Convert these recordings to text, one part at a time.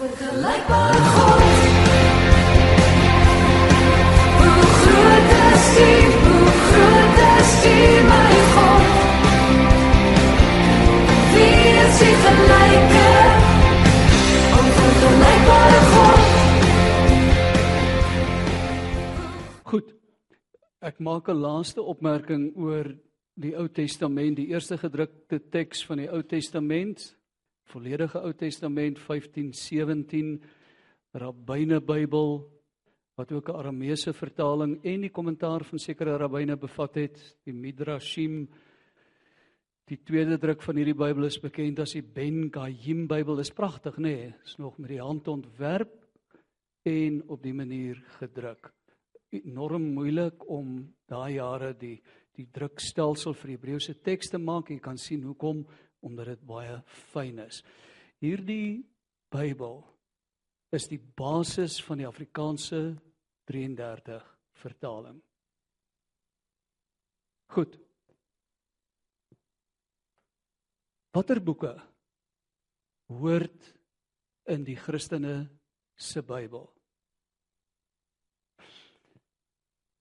Vergelykbare God. Hoe groot is U? Hoe groot is U, my God? Wie is U gelyke? Onvergelykbare God. Goed. Ek maak 'n laaste opmerking oor die Ou Testament, die eerste gedrukte teks van die Ou Testament, volledige Ou Testament 1517 Rabbyne Bybel wat ook 'n Arameese vertaling en die kommentaar van sekere rabbyne bevat het, die Midrashim. Die tweede druk van hierdie Bybel is bekend as die Ben Gayim Bybel. Is pragtig, nê? Nee? Is nog met die hand ontwerp en op die manier gedruk. Enorm moeilik om daai jare die die drukstelsel vir die Hebreëse teks te maak. Jy kan sien hoekom omdat dit baie fyn is. Hierdie Bybel is die basis van die Afrikaanse 33 vertaling. Goed. Watter boeke hoort in die Christene se Bybel?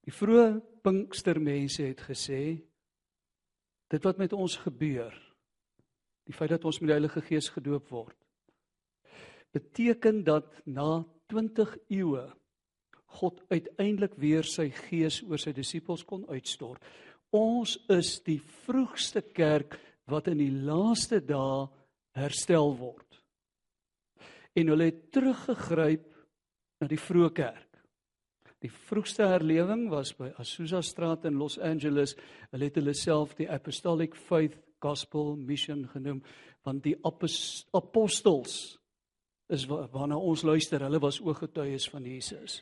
Die vroeë Pinkstermense het gesê dit wat met ons gebeur, die feit dat ons met die Heilige Gees gedoop word, beteken dat na 20 eeue God uiteindelik weer sy gees oor sy disippels kon uitstort. Ons is die vroegste kerk wat in die laaste dae herstel word. En hulle het teruggegryp na die vroeë kerk. Die vroegste herlewing was by Azusa Straat in Los Angeles. Hulle het hulle self die Apostolic Faith Gospel Mission genoem want die apostels is waarna ons luister. Hulle was ooggetuies van Jesus.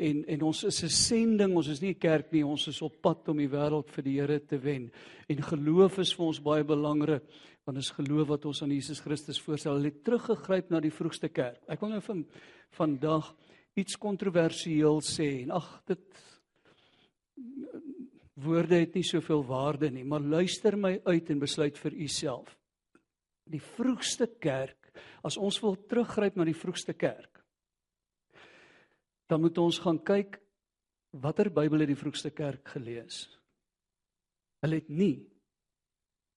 En en ons is 'n sending, ons is nie 'n kerk nie, ons is op pad om die wêreld vir die Here te wen. En geloof is vir ons baie belangrik want ons geloof wat ons aan Jesus Christus voorstel. Hulle het teruggegryp na die vroegste kerk. Ek wil nou van vandag iets kontroversieel sê en ag dit woorde het nie soveel waarde nie, maar luister my uit en besluit vir u self. Die vroegste kerk As ons wil teruggryp na die vroegste kerk, dan moet ons gaan kyk watter Bybel het die vroegste kerk gelees. Hulle het nie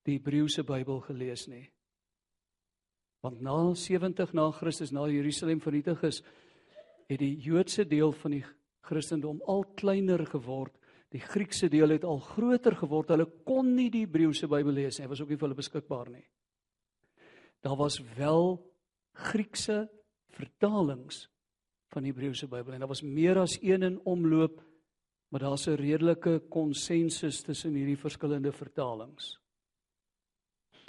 die Hebreëse Bybel gelees nie. Want na 70 na Christus na Jerusalem vernietig is, het die Joodse deel van die Christendom al kleiner geword. Die Griekse deel het al groter geword. Hulle kon nie die Hebreëse Bybel lees nie. Hy was ook nie vir hulle beskikbaar nie. Daar was wel Griekse vertalings van die Hebreëse Bybel en daar was meer as een in omloop, maar daar's 'n redelike konsensus tussen hierdie verskillende vertalings.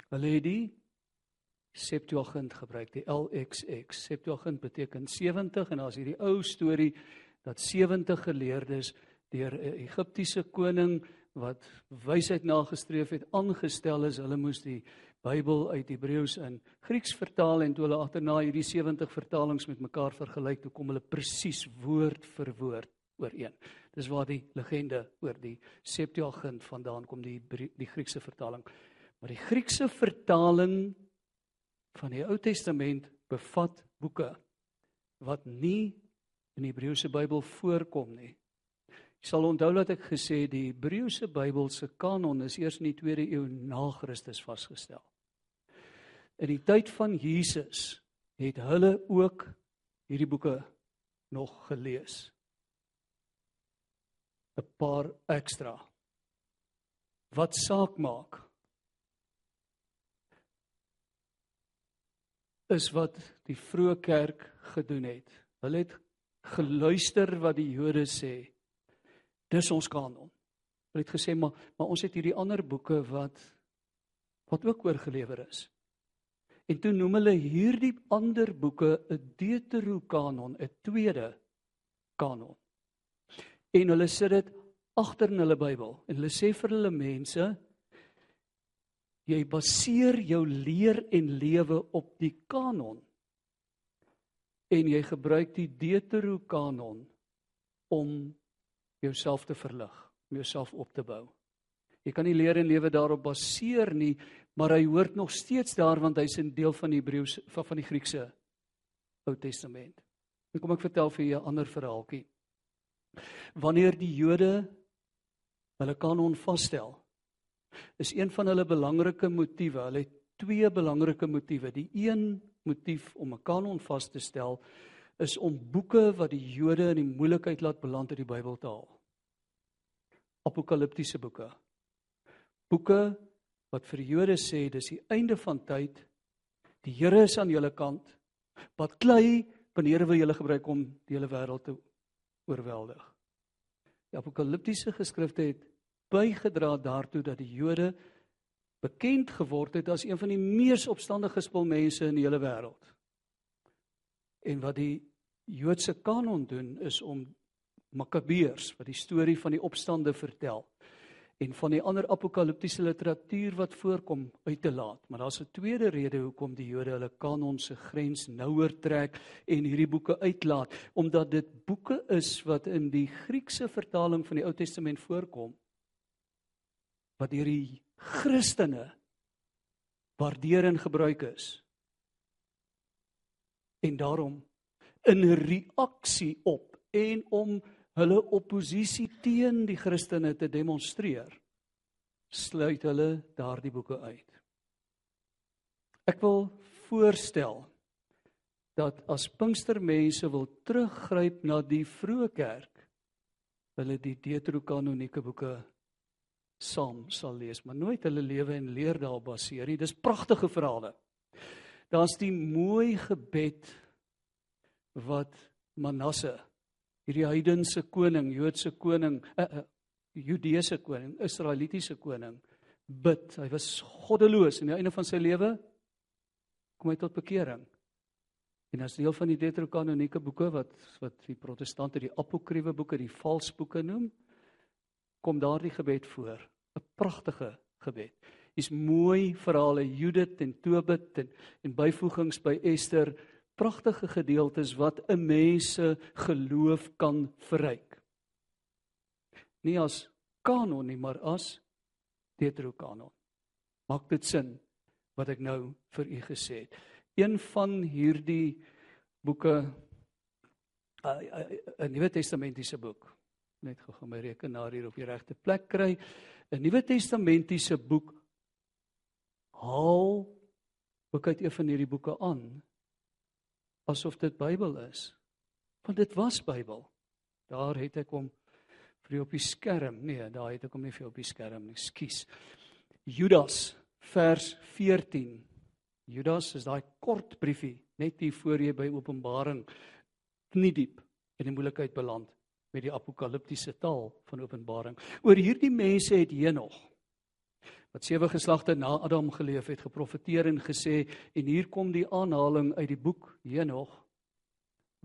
Hulle het die Septuagint gebruik, die LXX. Septuagint beteken 70 en daar's hierdie ou storie dat 70 geleerdes deur 'n Egiptiese koning wat wysheid nagestreef het aangestel is. Hulle moes die Bybel uit Hebreëus in Grieks vertaal en toe hulle agterna hierdie 70 vertalings met mekaar vergelyk, toe kom hulle presies woord vir woord ooreen. Dis waar die legende oor die Septuagint vandaan kom, die die Griekse vertaling. Maar die Griekse vertaling van die Ou Testament bevat boeke wat nie in die Hebreëse Bybel voorkom nie. Jy sal onthou dat ek gesê die Hebreëse Bybel se kanon is eers in die 2de eeu na Christus vasgestel. In die tyd van Jesus het hulle ook hierdie boeke nog gelees. 'n Paar ekstra. Wat saak maak is wat die vroeë kerk gedoen het. Hulle het geluister wat die Jode sê. Dis ons kanon. Hulle het gesê maar maar ons het hierdie ander boeke wat wat ook oorgelewer is. En toe noem hulle hierdie ander boeke 'n Deuterokanon, 'n tweede kanon. En hulle sit dit agter in hulle Bybel en hulle sê vir hulle mense jy baseer jou leer en lewe op die kanon en jy gebruik die Deuterokanon om jouself te verlig, om jouself op te bou. Jy kan nie leer en lewe daarop baseer nie, maar hy hoort nog steeds daar want hy's 'n deel van die Hebreëse van van die Griekse Ou Testament. En kom ek vertel vir julle 'n ander verhaaltjie. Wanneer die Jode hulle kanon vasstel, is een van hulle belangrike motiewe, hulle het twee belangrike motiewe. Die een motief om 'n kanon vas te stel is om boeke wat die Jode in die moeilikheid laat beland uit die Bybel te haal. Apokaliptiese boeke. Boeke wat vir Jode sê dis die einde van tyd. Die Here is aan julle kant. Wat klei wanneer wil julle gebruik om die hele wêreld te oorweldig? Die apokaliptiese geskrifte het bygedra daartoe dat die Jode bekend geword het as een van die mees opstandige spulmense in die hele wêreld. En wat die Joodse kanon doen is om Makabeërs wat die storie van die opstande vertel en van die ander apokaliptiese literatuur wat voorkom uit te laat. Maar daar's 'n tweede rede hoekom die Jode hulle kanon se grens nouer trek en hierdie boeke uitlaat, omdat dit boeke is wat in die Griekse vertaling van die Ou Testament voorkom wat deur die Christene waardeer en gebruik is. En daarom in reaksie op en om hulle oppositie teen die Christene te demonstreer, sluit hulle daardie boeke uit. Ek wil voorstel dat as Pinkstermense wil teruggryp na die vroeë kerk, hulle die Deuterokanoniese boeke saam sal lees, maar nooit hulle lewe en leer daarop baseer nie. Dis pragtige verhale. Daar's die mooi gebed wat Manasse, hierdie heidense koning, Joodse koning, 'n uh, uh, Judeese koning, Israelitiese koning bid. Hy was goddeloos en aan die einde van sy lewe kom hy tot bekering. En as deel van die Deuterokanoniese boeke wat wat die protestante die apokriewe boeke, die valsboeke noem, kom daardie gebed voor. 'n Pragtige gebed. Hier's mooi verhale Judith en Tobit en en byvoegings by Ester, pragtige gedeeltes wat 'n mens se geloof kan verryk. Nie as kanon nie, maar as Deuterokanon. Maak dit sin wat ek nou vir u gesê het? Een van hierdie boeke 'n Nuwe Testamentiese boek net gou my rekenaar hier op die regte plek kry. 'n Nuwe Testamentiese boek haal ook uit een van hierdie boeke aan asof dit Bybel is. Want dit was Bybel. Daar het ek hom vir op die skerm. Nee, daar het ek hom nie vir op die skerm nie. Skus. Judas vers 14. Judas is daai kort briefie net hier voor jy by Openbaring knie diep in die moeilikheid beland met die apokaliptiese taal van Openbaring. Oor hierdie mense het Henog wat sewe geslagte na Adam geleef het, geprofeteer en gesê en hier kom die aanhaling uit die boek Henog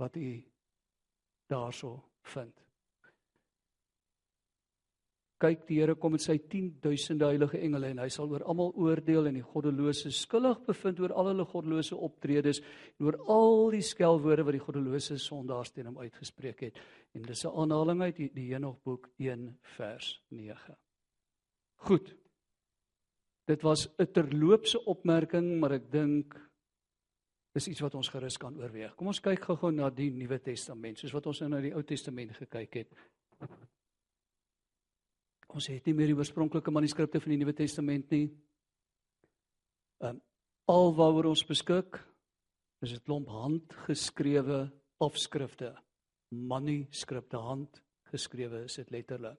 wat u daarso vind. Kyk die Here kom met sy 10000 heilige engele en hy sal oor almal oordeel en die goddelose skuldig bevind oor al hulle goddelose optredes en oor al die skelwoorde wat die goddelose sondaars teen hom uitgespreek het. En dis 'n aanhaling uit die, die Henog boek 1 vers 9 Goed Dit was 'n terloopse opmerking maar ek dink is iets wat ons gerus kan oorweeg. Kom ons kyk gou-gou na die Nuwe Testament soos wat ons nou na die Ou Testament gekyk het. Ons het nie meer die oorspronklike manuskripte van die Nuwe Testament nie. Ehm um, alwaaroor ons beskik is dit klomp handgeskrewe afskrifte. Manuskripte handgeskrewe is dit letterlik.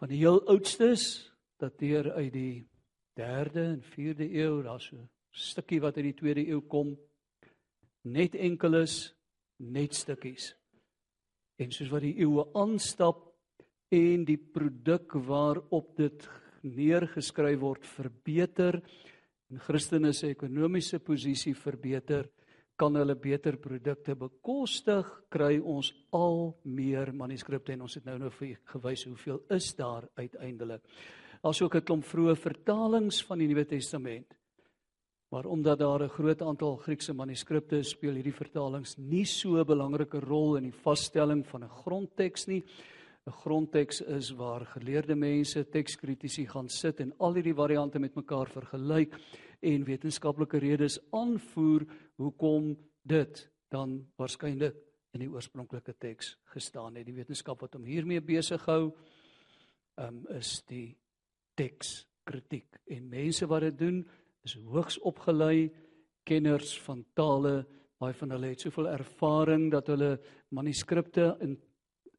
Van die heel oudstes dateer uit die 3de en 4de eeu, daar's so 'n stukkie wat uit die 2de eeu kom. Net enkeles, net stukkies. En soos wat die eeue aanstap, en die produk waarop dit neergeskryf word verbeter en Christene se ekonomiese posisie verbeter kan hulle beter produkte bekostig kry ons al meer manuskripte en ons het nou nou vir gewys hoeveel is daar uiteindelik as ook 'n klomp vroeë vertalings van die Nuwe Testament maar omdat daar 'n groot aantal Griekse manuskripte is speel hierdie vertalings nie so 'n belangrike rol in die vasstelling van 'n grondteks nie 'n grondteks is waar geleerde mense tekskritici gaan sit en al hierdie variante met mekaar vergelyk en wetenskaplike redes aanvoer hoekom dit dan waarskynlik in die oorspronklike teks gestaan het. Die wetenskap wat hom hiermee besig hou, um, is die tekskritiek. En mense wat dit doen, is hoogs opgelei kenners van tale. Baie van hulle het soveel ervaring dat hulle manuskripte in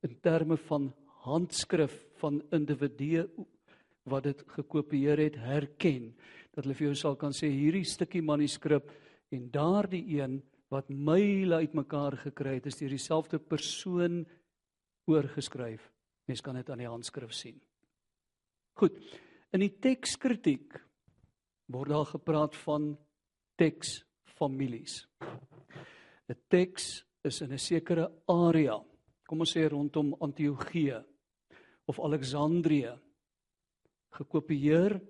in terme van handskrif van individue wat dit gekopieer het herken dat hulle vir jou sal kan sê hierdie stukkie manuskrip en daardie een wat myle uitmekaar gekry het is deur dieselfde persoon oorgeskryf. Mens kan dit aan die handskrif sien. Goed. In die tekskritiek word daar gepraat van teksfamilies. 'n Teks is in 'n sekere area, kom ons sê rondom Antiochië of Alexandrië gekopieer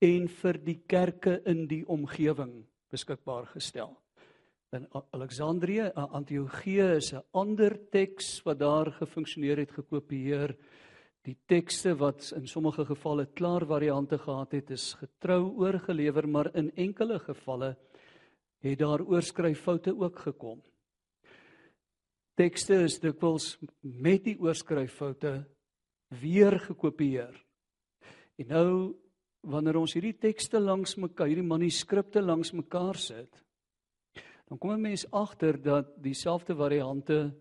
en vir die kerke in die omgewing beskikbaar gestel. In Alexandrië, Antiochië is 'n ander teks wat daar gefunksioneer het gekopieer. Die tekste wat in sommige gevalle klaar variante gehad het, is getrou oorgelewer, maar in enkele gevalle het daar oorskryffoute ook gekom. Tekste is dikwels met die oorskryffoute weer gekopieer. En nou wanneer ons hierdie tekste langs mekaar, hierdie manuskripte langs mekaar sit, dan kom 'n mens agter dat dieselfde variante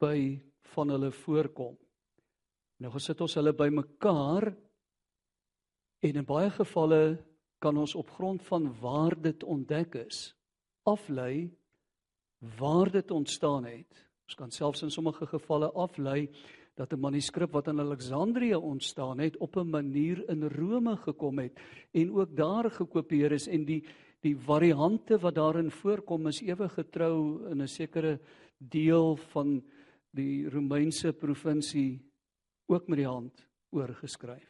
by van hulle voorkom. Nou gesit ons hulle bymekaar en in baie gevalle kan ons op grond van waar dit ontdek is aflei waar dit ontstaan het. Ons kan selfs in sommige gevalle aflei dat 'n manuskrip wat in Alexandrië ontstaan het op 'n manier in Rome gekom het en ook daar gekopieer is en die die variante wat daarin voorkom is ewe getrou in 'n sekere deel van die Romeinse provinsie ook met die hand oorgeskryf.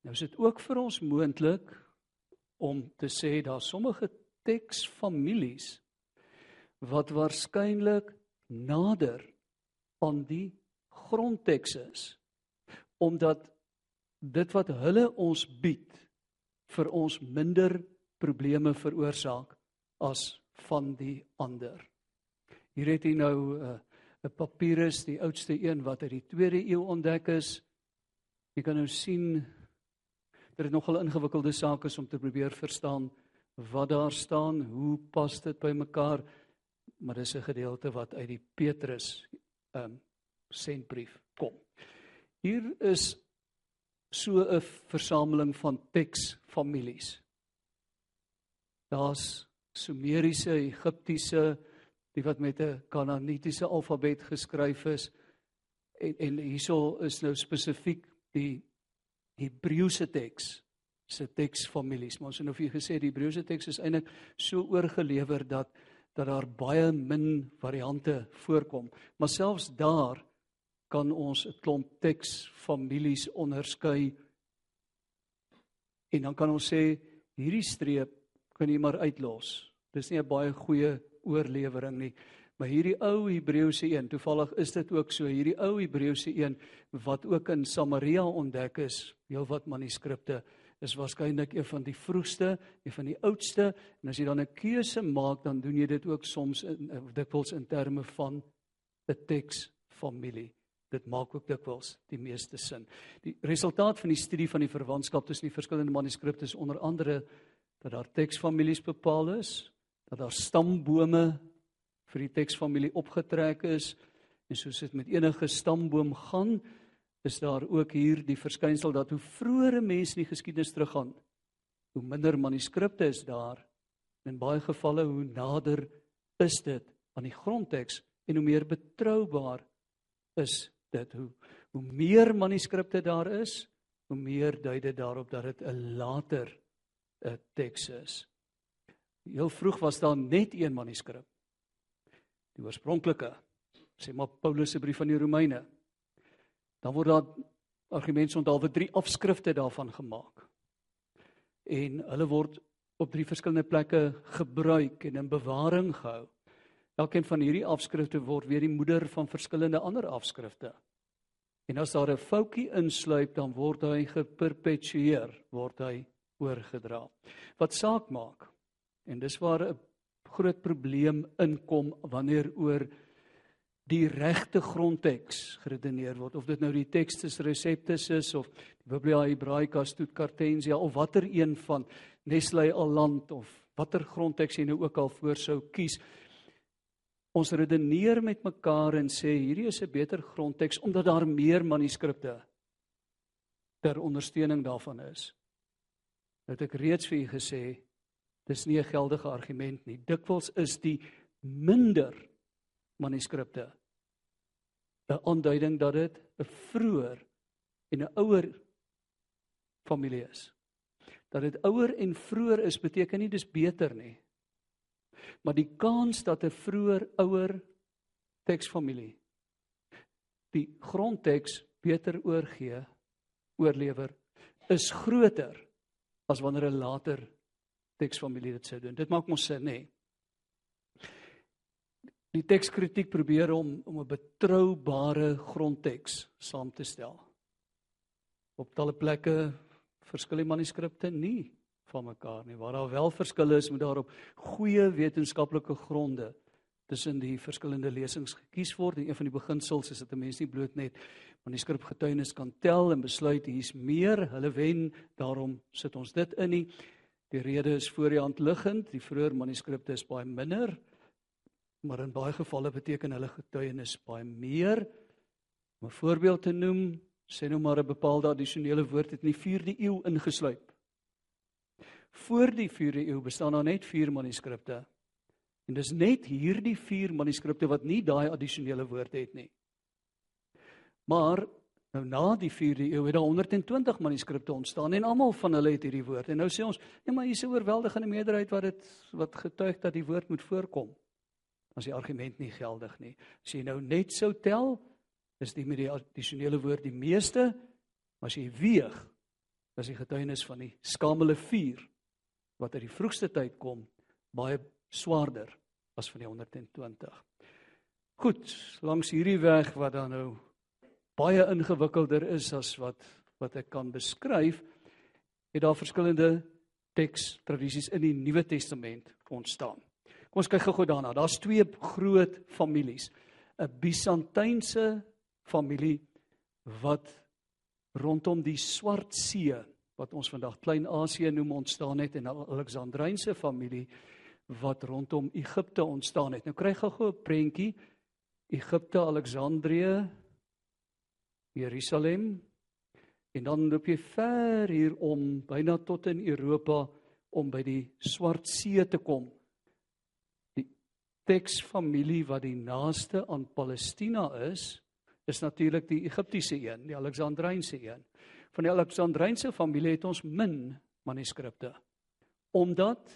Nou is dit ook vir ons moontlik om te sê daar sommige teksfamilies wat waarskynlik nader aan die grondteks is omdat dit wat hulle ons bied vir ons minder probleme veroorsaak as van die ander. Hier het hy nou 'n uh, 'n papirus, die oudste een wat uit die 2de eeu ontdek is. Jy kan nou sien dit nogal ingewikkelde saak is om te probeer verstaan wat daar staan, hoe pas dit by mekaar, maar dis 'n gedeelte wat uit die Petrus um sendbrief kom. Hier is so 'n versameling van teksfamilies. Daar's Sumeriese, Egiptiese, die wat met 'n Kanaanitiese alfabet geskryf is. En en hierso is nou spesifiek die Hebreëse teks se teksfamilies. Maar ons het nou vir gesê die Hebreëse teks is eintlik so oorgelewer dat dat daar baie min variante voorkom. Maar selfs daar kan ons 'n klomp teksfamilies onderskei. En dan kan ons sê hierdie streep kan jy maar uitlos. Dis nie 'n baie goeie oorlewering nie. Maar hierdie ou Hebreëse een, toevallig is dit ook so, hierdie ou Hebreëse een wat ook in Samaria ontdek is, heelwat manuskripte is waarskynlik een van die vroegste, een van die oudste en as jy dan 'n keuse maak, dan doen jy dit ook soms in dikwels in terme van 'n teksfamilie. Dit maak ook dikwels die meeste sin. Die resultaat van die studie van die verwantskap tussen die verskillende manuskripte is onder andere dat daar teksfamilies bepaal is, dat daar stambome vir die teksfamilie opgetrek is en soos dit met enige stamboom gaan is daar ook hier die verskynsel dat hoe vroeër mense in die geskiedenis teruggaan hoe minder manuskripte is daar. In baie gevalle hoe nader is dit aan die grondteks en hoe meer betroubaar is dit. Hoe hoe meer manuskripte daar is hoe meer dui dit daarop dat dit 'n later 'n teks is Heel vroeg was daar net een manuskrip. Die oorspronklike, sê maar Paulus se brief aan die Romeine. Dan word daar argumente onthaalwe drie afskrifte daarvan gemaak. En hulle word op drie verskillende plekke gebruik en in bewaring gehou. Elkeen van hierdie afskrifte word weer die moeder van verskillende ander afskrifte. En as daar 'n foutjie insluip, dan word hy geperpetueer, word hy oorgedra. Wat saak maak En dis waar 'n groot probleem inkom wanneer oor die regte grondteks geredeneer word of dit nou die Textus Receptus is of die Biblia Hebraica Stuttgartensia of watter een van Nestle Aland of watter grondteks jy nou ook al voor sou kies ons redeneer met mekaar en sê hierdie is 'n beter grondteks omdat daar meer manuskripte ter ondersteuning daarvan is. Het ek reeds vir u gesê dis nie 'n geldige argument nie. Dikwels is die minder manuskripte 'n aanduiding dat dit 'n vroeër en 'n ouer familie is. Dat dit ouer en vroeër is beteken nie dis beter nie. Maar die kans dat 'n vroeër ouer teksfamilie die grondteks beter oorgee oorlewer is groter as wanneer 'n later teksfamilie dit sou doen. Dit maak mos sin, nê? Die tekskritiek probeer om om 'n betroubare grondteks saam te stel. Op talle plekke verskil die manuskripte nie van mekaar nie. Waar daar wel verskille is, moet daar op goeie wetenskaplike gronde tussen die verskillende lesings gekies word. En een van die beginsels is dat 'n mens nie bloot net manuskripgetuienis kan tel en besluit hier's meer, hulle wen, daarom sit ons dit in nie. Die rede is voor die hand liggend, die vroeë manuskripte is baie minder maar in baie gevalle beteken hulle getuienis baie meer. Om 'n voorbeeld te noem, sê nou maar 'n bepaalde addisionele woord het in die 4de eeu ingesluip. Voor die 4de eeu bestaan daar net 4 manuskripte. En dis net hierdie 4 manuskripte wat nie daai addisionele woord het nie. Maar nou na die 4de eeu het daar 120 manuskripte ontstaan en almal van hulle het hierdie woord. En nou sê ons, nee maar hier's 'n oorweldigende meerderheid wat dit wat getuig dat die woord moet voorkom as die argument nie geldig nie. As jy nou net sou tel, is die met die addisionele woord die meeste, maar as jy weeg, is die getuienis van die skamele 4 wat uit die vroegste tyd kom, baie swaarder as van die 120. Goed, langs hierdie weg wat dan nou baie ingewikkelder is as wat wat ek kan beskryf, het daar verskillende teks tradisies in die Nuwe Testament ontstaan. Kom ons kyk gou-gou daarna. Daar's twee groot families. 'n Bisantynse familie wat rondom die Swart See wat ons vandag Klein-Asië noem ontstaan het en 'n Alexandrynse familie wat rondom Egipte ontstaan het. Nou kry gou-gou 'n prentjie. Egipte, Alexandrië, Jerusalem en dan loop jy ver hier om byna tot in Europa om by die Swart See te kom teksfamilie wat die naaste aan Palestina is, is natuurlik die Egiptiese een, die Alexandrynse een. Van die Alexandrynse familie het ons min manuskripte omdat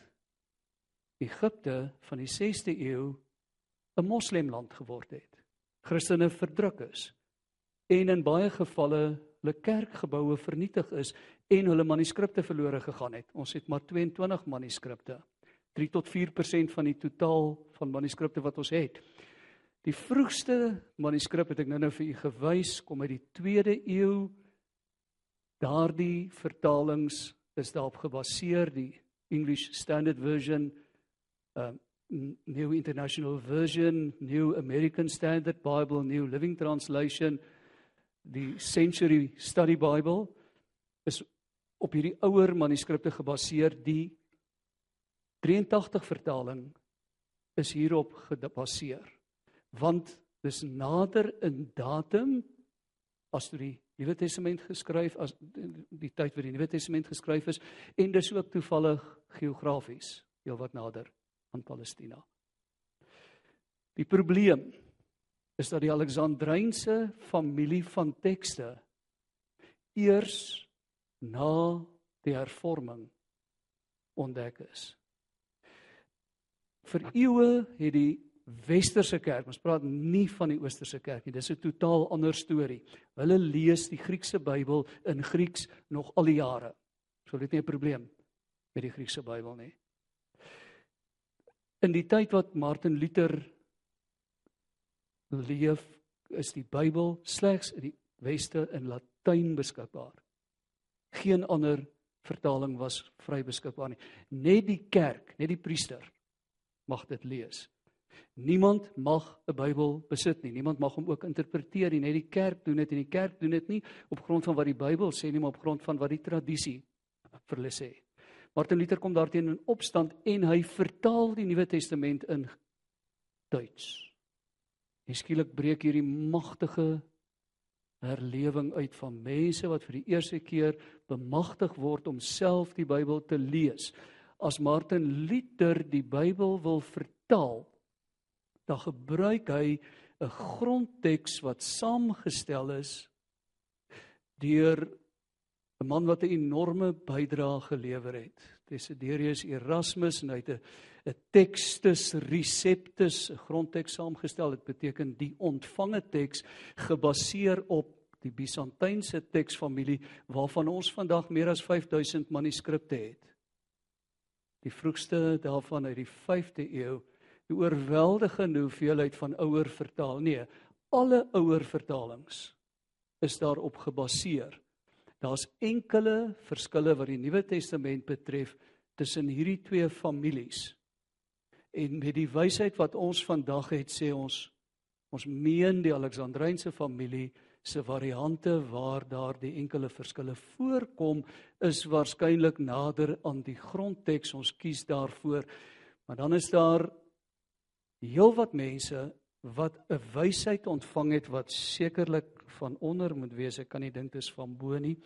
Egipte van die 6de eeu 'n moslemland geword het. Christene verdruk is en in baie gevalle hulle kerkgeboue vernietig is en hulle manuskripte verlore gegaan het. Ons het maar 22 manuskripte. 3 tot 4% van die totaal van manuskripte wat ons het. Die vroegste manuskrip het ek nou-nou vir u gewys, kom uit die 2de eeu. Daardie vertalings is daarop gebaseer die English Standard Version, um New International Version, New American Standard Bible, New Living Translation, die Century Study Bible is op hierdie ouer manuskripte gebaseer die 83 vertaling is hierop gebaseer. Want dis nader in datum as toe die Nuwe Testament geskryf as die tyd wat die Nuwe Testament geskryf is en dis ook toevallig geografies heelwat nader aan Palestina. Die probleem is dat die Alexandrynse familie van tekste eers na die hervorming ontdek is vir eeue het die westerse kerk, ons praat nie van die oosterse kerk nie, dis 'n totaal ander storie. Hulle lees die Griekse Bybel in Grieks nog al die jare. So dit is nie 'n probleem met die Griekse Bybel nie. In die tyd wat Martin Luther leef, is die Bybel slegs in die weste in Latyn beskikbaar. Geen ander vertaling was vry beskikbaar nie. Net die kerk, net die priester mag dit lees. Niemand mag 'n Bybel besit nie. Niemand mag hom ook interpreteer nie. Net die kerk doen dit en die kerk doen dit nie op grond van wat die Bybel sê nie, maar op grond van wat die tradisie vir hulle sê. Martin Luther kom daarteen in opstand en hy vertaal die Nuwe Testament in Duits. En skielik breek hierdie magtige herlewing uit van mense wat vir die eerste keer bemagtig word om self die Bybel te lees. As Martin Luther die Bybel wil vertaal, dan gebruik hy 'n grondteks wat saamgestel is deur 'n man wat 'n enorme bydrae gelewer het. Desiderius Erasmus en hy het 'n 'n Textus Receptus, grondteks saamgestel. Dit beteken die ontvange teks gebaseer op die Bisantynse teksfamilie waarvan ons vandag meer as 5000 manuskripte het. Die vroegste daarvan uit die 5de eeu, die oorweldigende hoeveelheid van ouer vertaal. Nee, alle ouer vertalings is daarop gebaseer. Daar's enkele verskille wat die Nuwe Testament betref tussen hierdie twee families. En met die wysheid wat ons vandag het, sê ons ons meen die Alexandrynse familie se variante waar daar die enkele verskille voorkom is waarskynlik nader aan die grondteks. Ons kies daarvoor. Maar dan is daar heelwat mense wat 'n wysheid ontvang het wat sekerlik van onder moet wees. Ek kan nie dink dit is van bo nie.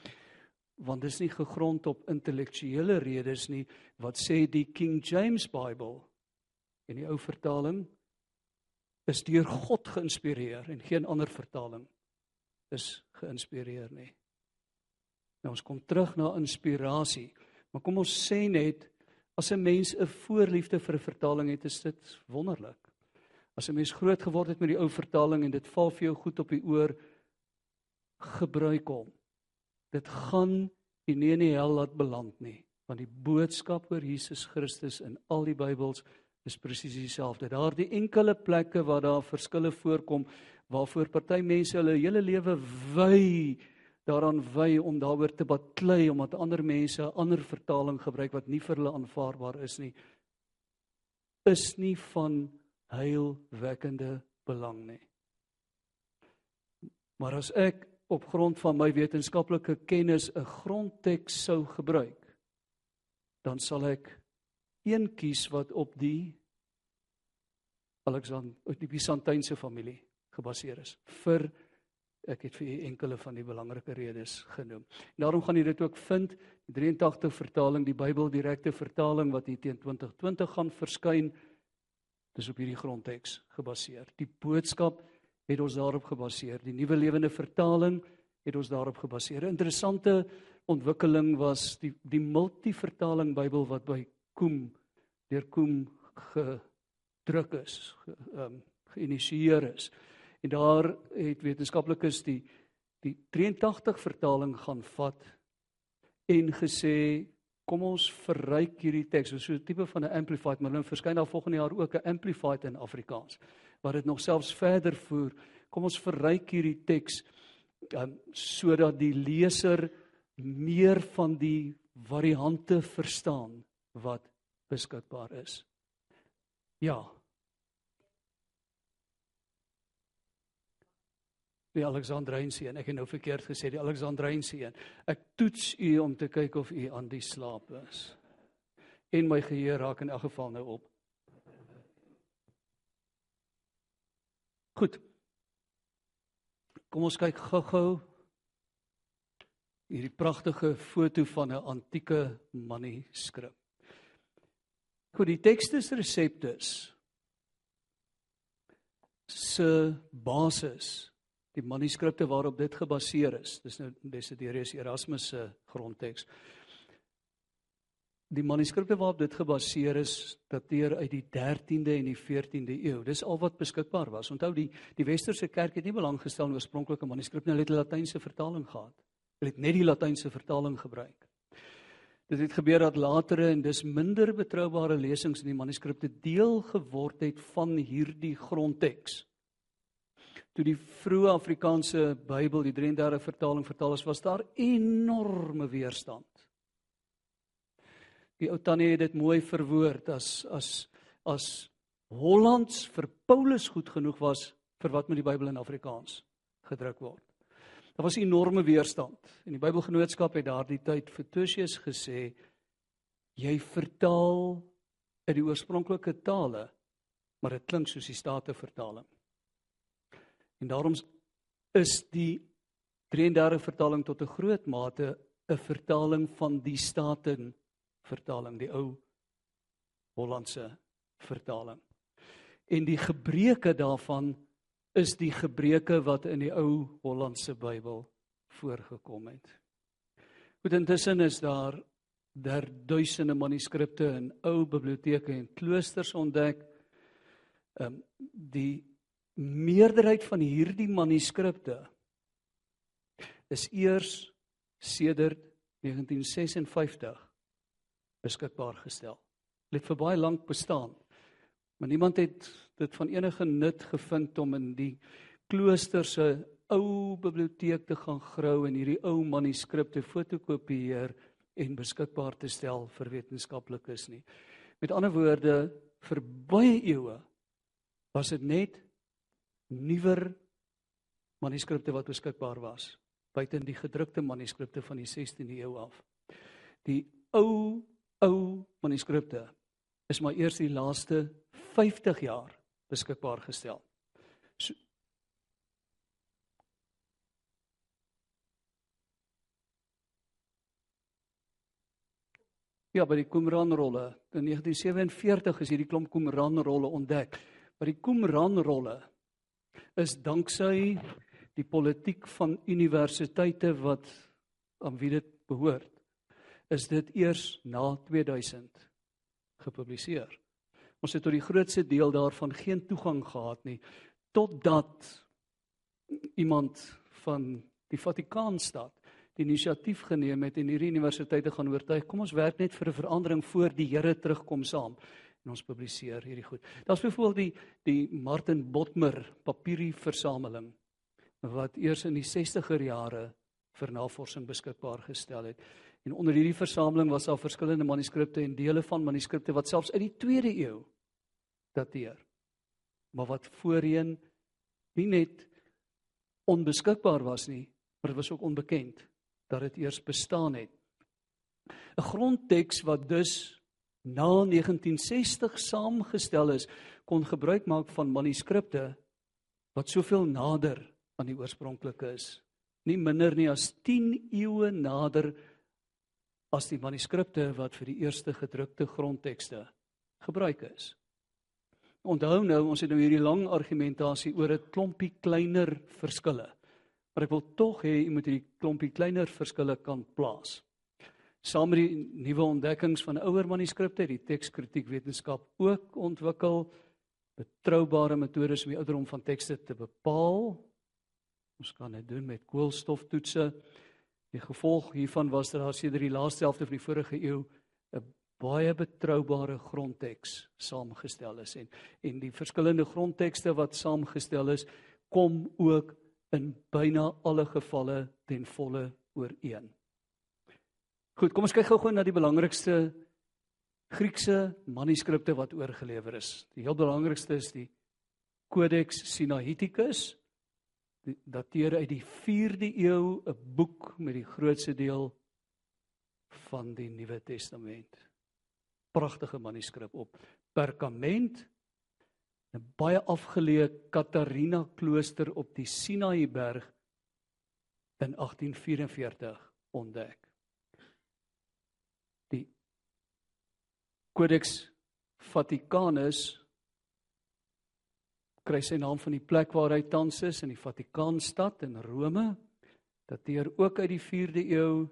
Want dit is nie gegrond op intellektuele redes nie. Wat sê die King James Bible in die ou vertaling is deur God geïnspireer en geen ander vertaling is geïnspireer nie. Nou ons kom terug na inspirasie. Maar kom ons sê net as 'n mens 'n voorliefde vir 'n vertaling het, is dit wonderlik. As 'n mens groot geword het met die ou vertaling en dit val vir jou goed op die oor, gebruik hom. Dit gaan u nie in die hel laat beland nie, want die boodskap oor Jesus Christus in al die Bybels is presies dieselfde. Daardie enkele plekke waar daar verskille voorkom waarvoor party mense hulle hele lewe wy daaraan wy om daaroor te baklei omdat ander mense 'n ander vertaling gebruik wat nie vir hulle aanvaarbaar is nie is nie van heilwekkende belang nie. Maar as ek op grond van my wetenskaplike kennis 'n grondteks sou gebruik, dan sal ek een kies wat op die Alexander uit die Byzantynse familie gebaseer is vir ek het vir u enkele van die belangrike redes genoem. En daarom gaan jy dit ook vind die 83 vertaling die Bybel direkte vertaling wat hier teen 2020 gaan verskyn Dis op hierdie grondteks gebaseer. Die boodskap het ons daarop gebaseer. Die nuwe lewende vertaling het ons daarop gebaseer. 'n Interessante ontwikkeling was die die multivertaling Bybel wat by Koem deur Koem gedruk is, ge, um, geïnisieer is. En daar het wetenskaplikes die die 83 vertaling gaan vat en gesê kom ons verryk hierdie teks. So 'n tipe van 'n amplified, maar nou verskyn daar volgende jaar ook 'n amplified in Afrikaans wat dit nog selfs verder voer. Kom ons verryk hierdie teks um, sodat die leser meer van die variante verstaan wat beskikbaar is. Ja, die Alexandrynse een. Ek het nou verkeerd gesê die Alexandrynse een. Ek toets u om te kyk of u aan die slaap is. En my geheue raak in elk geval nou op. Goed. Kom ons kyk gou-gou hierdie pragtige foto van 'n antieke manuskrip. Goed, die Textus Receptus se basis die manuskripte waarop dit gebaseer is. Dis nou Desiderius Erasmus se grondteks. Die manuskripte waarop dit gebaseer is, dateer uit die 13de en die 14de eeu. Dis al wat beskikbaar was. Onthou die die Westerse kerk het nie belang gestel in oorspronklike manuskripte, hulle het 'n Latynse vertaling gehad. Hulle het net die Latynse vertaling gebruik. Dit het gebeur dat latere en dis minder betroubare lesings in die manuskripte deel geword het van hierdie grondteks toe die vroeë Afrikaanse Bybel, die 33 vertaling vertaal is, was daar enorme weerstand. Die ou tannie het dit mooi verwoord as as as Hollands vir Paulus goed genoeg was vir wat met die Bybel in Afrikaans gedruk word. Daar was enorme weerstand en die Bybelgenootskap het daardie tyd vir Tertius gesê jy vertaal uit die oorspronklike tale maar dit klink soos die state vertaling. En daarom is die 33 vertaling tot 'n groot mate 'n vertaling van die Staten vertaling, die ou Hollandse vertaling. En die gebreke daarvan is die gebreke wat in die ou Hollandse Bybel voorgekom het. Goed intussen is daar daar duisende manuskripte in ou biblioteke en kloosters ontdek. Ehm um, die meerderheid van hierdie manuskripte is eers sedert 1956 beskikbaar gestel. Dit het vir baie lank bestaan. Maar niemand het dit van enige nut gevind om in die klooster se ou biblioteek te gaan grou en hierdie ou manuskripte fotokopieer en beskikbaar te stel vir wetenskaplikes nie. Met ander woorde, vir baie eeue was dit net nuwer manuskripte wat beskikbaar was buiten die gedrukte manuskripte van die 16de eeu af. Die ou ou manuskripte is maar eers die laaste 50 jaar beskikbaar gestel. So, Ja, by die Qumran-rolle in 1947 is hierdie klomp Qumran-rolle ontdek. Maar die Qumran-rolle is danksy die politiek van universiteite wat aan wie dit behoort is dit eers na 2000 gepubliseer. Ons het tot die grootste deel daarvan geen toegang gehad nie totdat iemand van die Vatikaanstad die inisiatief geneem het en hierdie universiteite gaan oortuig kom ons werk net vir 'n verandering voor die Here terugkom saam en ons publiseer hierdie goed. Daar's byvoorbeeld die die Martin Botmer papierie versameling wat eers in die 60er jare vir navorsing beskikbaar gestel het. En onder hierdie versameling was daar verskillende manuskripte en dele van manuskripte wat selfs uit die 2de eeu dateer. Maar wat voorheen nie net onbeskikbaar was nie, maar dit was ook onbekend dat dit eers bestaan het. 'n Grondteks wat dus na 1960 saamgestel is, kon gebruik maak van manuskripte wat soveel nader aan die oorspronklike is. Nie minder nie as 10 eeue nader as die manuskripte wat vir die eerste gedrukte grondtekste gebruik is. Onthou nou, ons het nou hierdie lang argumentasie oor 'n klompie kleiner verskille. Maar ek wil tog hê jy moet hierdie klompie kleiner verskille kan plaas. Saam met die nuwe ontdekkings van ouer manuskripte die tekskritiek wetenskap ook ontwikkel betroubare metodes om die ouderdom van tekste te bepaal Ons kan dit doen met koolstoftoetse. Die gevolg hiervan was dat daar sedert die laaste helfte van die vorige eeu 'n baie betroubare grondteks saamgestel is en en die verskillende grondtekste wat saamgestel is kom ook in byna alle gevalle ten volle ooreen. Goed, kom ons kyk gou-gou na die belangrikste Griekse manuskripte wat oorgelewer is. Die heel belangrikste is die Codex Sinaiticus dateer uit die 4de eeu 'n boek met die grootste deel van die Nuwe Testament. Pragtige manuskrip op perkament 'n baie afgeleë Katarina klooster op die Sinaï berg in 1844 ontdek. Die Codex Vaticanus kry sy naam van die plek waar hy tans is in die Vatikaanstad in Rome. Dateer ook uit die 4de eeu.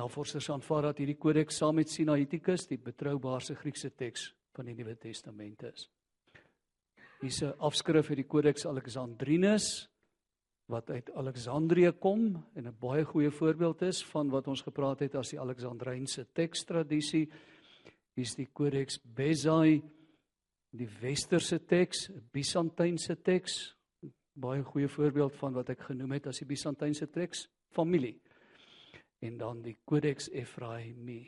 Navorsers aanvaar dat hierdie kodeks saam met Sinaiticus die betroubaarste Griekse teks van die Nuwe Testament is. Hier's 'n afskrif uit die Codex Alexandrinus wat uit Alexandrië kom en 'n baie goeie voorbeeld is van wat ons gepraat het as die Alexandrynse tekstradisie. Hier's die Codex Bezae die westerse teks, Byzantynse teks, baie goeie voorbeeld van wat ek genoem het as die Byzantynse teks, familie. En dan die Codex Ephraimi,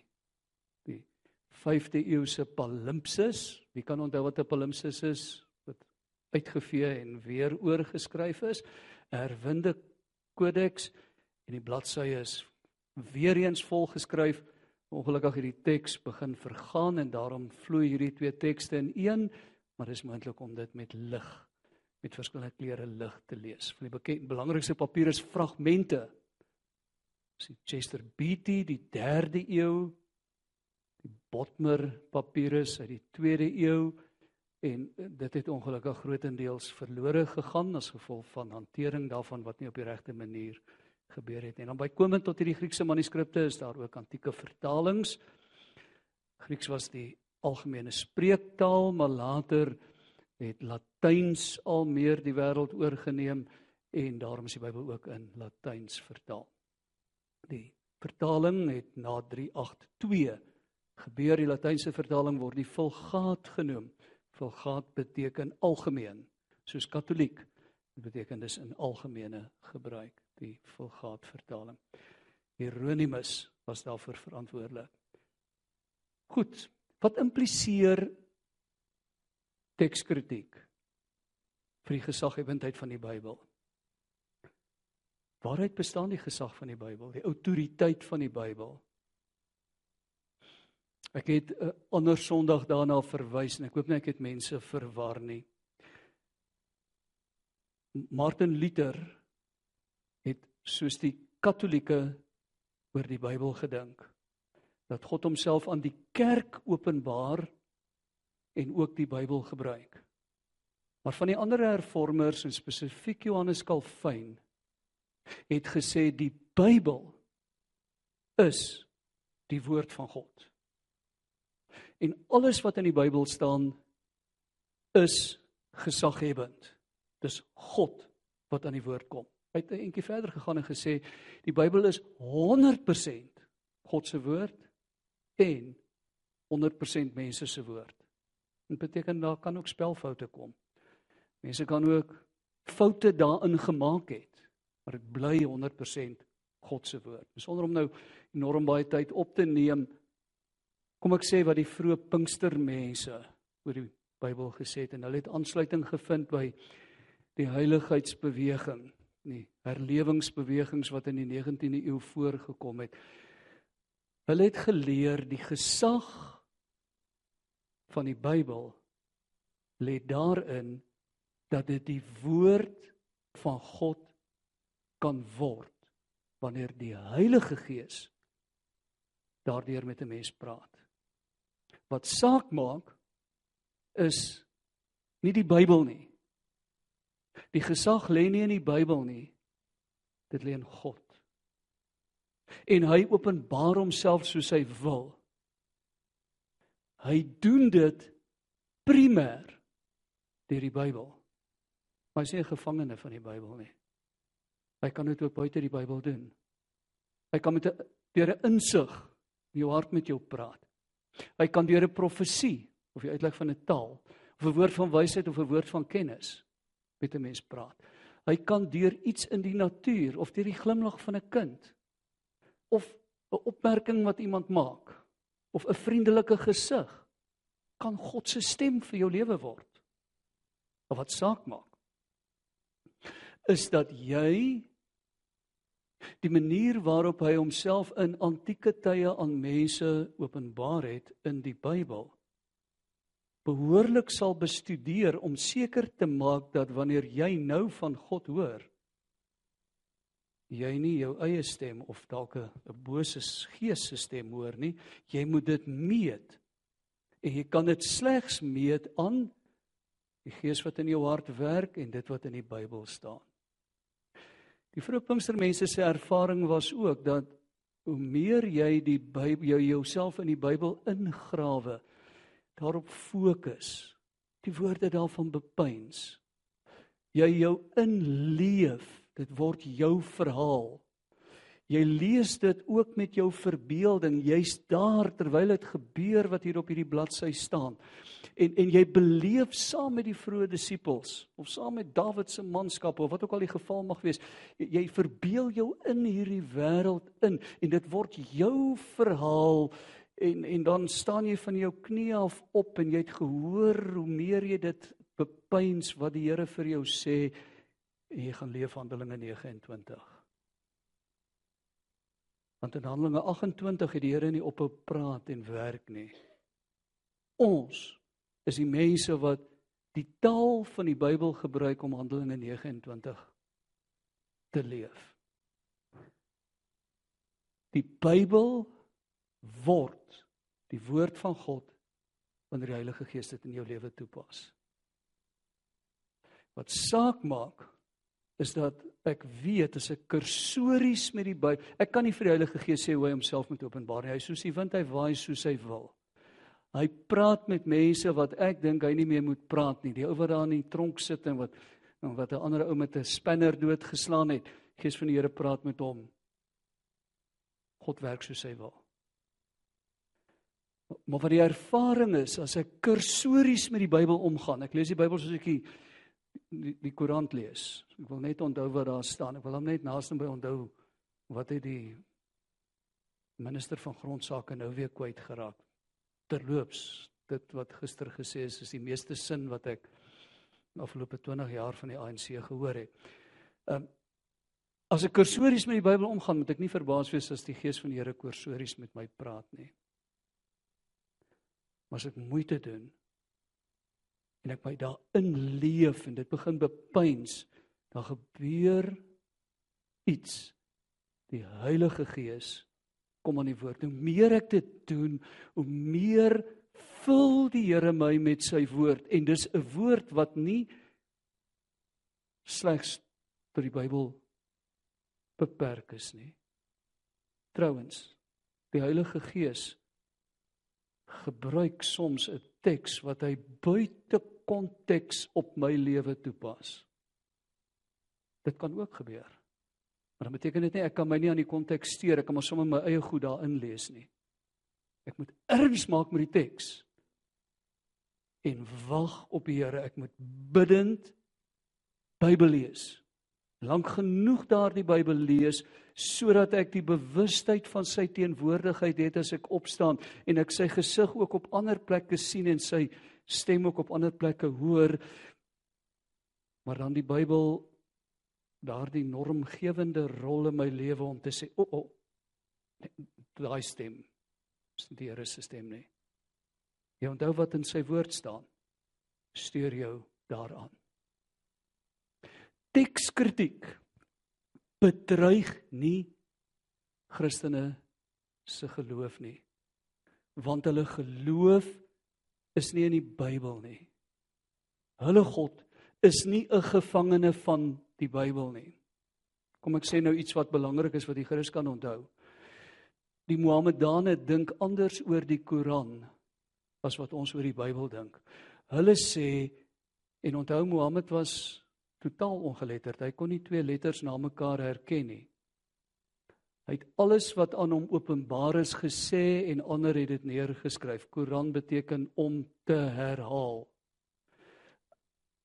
die 5de eeuse palimpsis. Wie kan onthou wat 'n palimpsis is? Wat uitgevee en weer oorgeskryf is. 'n Herwinde kodeks en die bladsye is weer eens volgeskryf. Ongelukkig het die teks begin vergaan en daarom vloei hierdie twee tekste in een, maar dis moontlik om dit met lig met verskillende kleure lig te lees. Van die bekend belangrikste papier is fragmente. Dis die Chester Beatty, die 3de eeu, die Bodmer papirus uit die 2de eeu en dit het ongelukkig grootendeels verlore gegaan as gevolg van hantering daarvan wat nie op die regte manier gebeur het. En dan bykomend tot hierdie Griekse manuskripte is daar ook antieke vertalings. Grieks was die algemene spreektaal, maar later het Latyns al meer die wêreld oorgeneem en daarom is die Bybel ook in Latyns vertaal. Die vertaling het na 382 gebeur die Latynse vertaling word die Vulgaat genoem. Vulgaat beteken algemeen, soos katoliek. Dit beteken dis in algemene gebruik, die Vulgaat vertaling. Hieronymus was daarvoor verantwoordelik. Goed, wat impliseer tekskritiek vir die gesaghebendheid van die Bybel. Waaruit bestaan die gesag van die Bybel, die autoriteit van die Bybel? Ek het 'n uh, ander Sondag daarna verwys en ek hoop net ek het mense verwar nie. Martin Luther soos die Katolieke oor die Bybel gedink dat God homself aan die kerk openbaar en ook die Bybel gebruik. Maar van die ander hervormers en spesifiek Johannes Calvin het gesê die Bybel is die woord van God. En alles wat in die Bybel staan is gesaghebend. Dis God wat aan die woord kom. Hy het 'n entjie verder gegaan en gesê die Bybel is 100% God se woord en 100% mense se woord. Dit beteken daar kan ook spelfoute kom. Mense kan ook foute daarin gemaak het, maar dit bly 100% God se woord. Sonder om nou enorm baie tyd op te neem, kom ek sê wat die vroeë Pinkstermense oor die Bybel gesê het en hulle het aansluiting gevind by die heiligheidsbeweging, nie herlewingsbewegings wat in die 19de eeu voorgekom het. Hulle het geleer die gesag van die Bybel lê daarin dat dit die woord van God kan word wanneer die Heilige Gees daardeur met 'n mens praat. Wat saak maak is nie die Bybel nie. Die gesag lê nie in die Bybel nie. Dit lê in God. En hy openbaar homself soos hy wil. Hy doen dit primêr deur die Bybel. Maar hy nie 'n gevangene van die Bybel nie. Hy kan dit ook buite die Bybel doen. Hy kan met 'n deur 'n insig in jou hart met jou praat. Hy kan deur 'n profesie of die uitleg van 'n taal of 'n woord van wysheid of 'n woord van kennis met 'n mens praat. Hy kan deur iets in die natuur of deur die glimlag van 'n kind of 'n opmerking wat iemand maak of 'n vriendelike gesig kan God se stem vir jou lewe word. Of wat saak maak is dat jy die manier waarop hy homself in antieke tye aan mense openbaar het in die Bybel behoorlik sal bestudeer om seker te maak dat wanneer jy nou van God hoor jy nie jou eie stem of dalk 'n bose gees se stem hoor nie. Jy moet dit meet. En jy kan dit slegs meet aan die gees wat in jou hart werk en dit wat in die Bybel staan. Die vroeë Pinkstermense se ervaring was ook dat hoe meer jy die Bybel jou jouself in die Bybel ingrawe, daarop fokus, die woorde daarvan bepeins, jy jou inleef Dit word jou verhaal. Jy lees dit ook met jou verbeelding. Jy's daar terwyl dit gebeur wat hier op hierdie bladsy staan. En en jy beleef saam met die vroeë disippels of saam met Dawid se manskap of wat ook al die geval mag wees. Jy, jy verbeel jou in hierdie wêreld in en dit word jou verhaal en en dan staan jy van jou knie af op en jy het gehoor hoe meer jy dit bepeins wat die Here vir jou sê en jy gaan leef Handelinge 29. Want in Handelinge 28 het die Here nie ophou praat en werk nie. Ons is die mense wat die taal van die Bybel gebruik om Handelinge 29 te leef. Die Bybel word die woord van God wanneer die Heilige Gees dit in jou lewe toepas. Wat saak maak is dat ek weet as ek kursories met die Bybel, ek kan nie vir die Heilige Gees sê hoe hy homself moet openbaar nie. Hy soos die wind hy waai soos hy wil. Hy praat met mense wat ek dink hy nie meer moet praat nie. Die ou wat daar in die tronk sit en wat en wat 'n ander ou met 'n spinner doodgeslaan het. Gees van die Here praat met hom. God werk soos hy wil. Maar wat die ervaring is as ek kursories met die Bybel omgaan. Ek lees die Bybel soos ek die die, die Koran lees. Ek wil net onthou wat daar staan. Ek wil hom net naaste by onthou wat het die minister van grondsake nou weer kwyt geraak. Terloops, dit wat gister gesê is is die meeste sin wat ek in afgelope 20 jaar van die ANC gehoor het. Um as ek kursories met die Bybel omgaan, moet ek nie verbaas wees as die Gees van die Here kursories met my praat nie. Maar as ek moeite doen en ek my daarin leef en dit begin bepeins, dan gebeur iets. Die Heilige Gees kom aan die woord. Hoe meer ek dit doen, hoe meer vul die Here my met sy woord en dis 'n woord wat nie slegs tot die Bybel beperk is nie. Trouwens, die Heilige Gees gebruik soms 'n teks wat hy buite konteks op my lewe toepas. Dit kan ook gebeur. Maar dit beteken dit nie ek kan my nie aan die konteks steur, ek kan maar sommer my eie goed daarin lees nie. Ek moet erns maak met die teks en wag op die Here. Ek moet bidend Bybel lees lank genoeg daardie Bybel lees sodat ek die bewustheid van sy teenwoordigheid het as ek opstaan en ek sy gesig ook op ander plekke sien en sy stem ook op ander plekke hoor. Maar dan die Bybel daardie normgewende rol in my lewe om te sê o oh, o oh, daai stem is die Here se stem nie. Jy onthou wat in sy woord staan? Stuur jou daaraan tekskritiek bedreig nie Christene se geloof nie. Want hulle geloof is nie in die Bybel nie. Hulle God is nie 'n gevangene van die Bybel nie. Kom ek sê nou iets wat belangrik is wat die Christen kan onthou. Die Mohammedane dink anders oor die Koran as wat ons oor die Bybel dink. Hulle sê en onthou Mohammed was totaal ongeletterd. Hy kon nie twee letters na mekaar herken nie. Hy het alles wat aan hom openbaar is gesê en ander het dit neergeskryf. Koran beteken om te herhaal.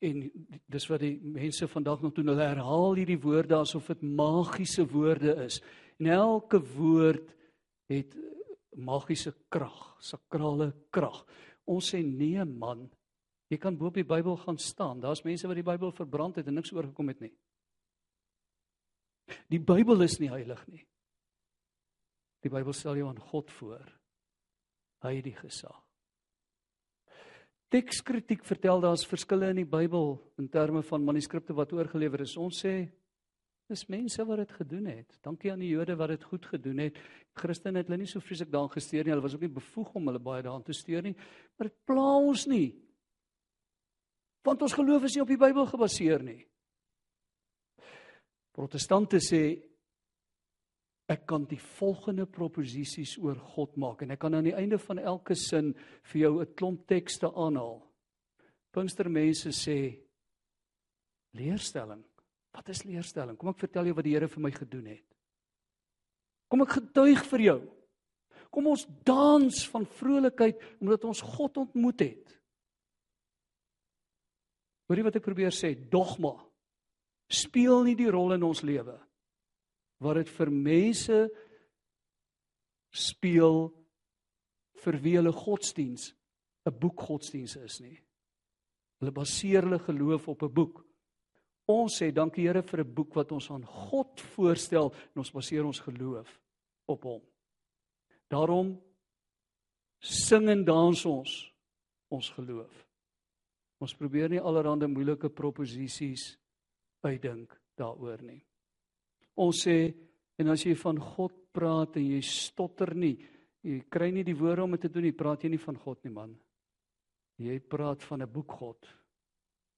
En dis wat die mense vandag nog doen. Hulle herhaal hierdie woorde asof dit magiese woorde is. En elke woord het magiese krag, sakrale krag. Ons sê nee man, Jy kan bo op die Bybel gaan staan. Daar's mense wat die Bybel verbrand het en niks oorgekom het nie. Die Bybel is nie heilig nie. Die Bybel stel jou aan God voor. Hy het die gesag. Tekskritiek vertel daar's verskille in die Bybel in terme van manuskripte wat oorgelewer is. Ons sê dis mense wat dit gedoen het. Dankie aan die Jode wat dit goed gedoen het. Christene het hulle nie so vreeslik daaraan gesteer nie. Hulle was ook nie bevoeg om hulle baie daaraan te steur nie. Maar dit pla ons nie want ons geloof is nie op die Bybel gebaseer nie. Protestante sê ek kan die volgende proposisies oor God maak en ek kan aan die einde van elke sin vir jou 'n klomp tekste aanhaal. Pinkstermense sê leerstelling. Wat is leerstelling? Kom ek vertel jou wat die Here vir my gedoen het. Kom ek getuig vir jou. Kom ons dans van vrolikheid omdat ons God ontmoet het. Hoorie wat ek probeer sê, dogma speel nie die rol in ons lewe wat dit vir mense speel vir wie hulle godsdiens 'n boek godsdiens is nie. Hulle baseer hulle geloof op 'n boek. Ons sê dankie Here vir 'n boek wat ons aan God voorstel en ons baseer ons geloof op hom. Daarom sing en dans ons ons geloof. Ons probeer nie allerlei moeilike proposisies uitdink daaroor nie. Ons sê en as jy van God praat en jy stotter nie, jy kry nie die woorde om dit te doen nie, praat jy nie van God nie man. Jy praat van 'n boek God.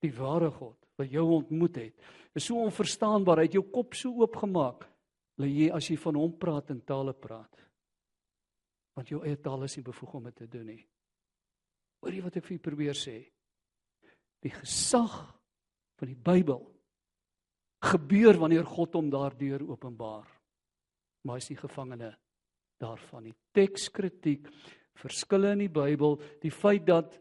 Die ware God wat jou ontmoet het. Dit is so onverstaanbaar, hy het jou kop so oopgemaak. Lê jy as jy van hom praat in tale praat. Want jou eie taal is nie bevoeg om dit te doen nie. Hoor jy wat ek vir probeer sê? Die gesag van die Bybel gebeur wanneer God hom daardeur openbaar. Maar hy is nie gevangene daarvan nie. Tekskritiek, verskille in die Bybel, die feit dat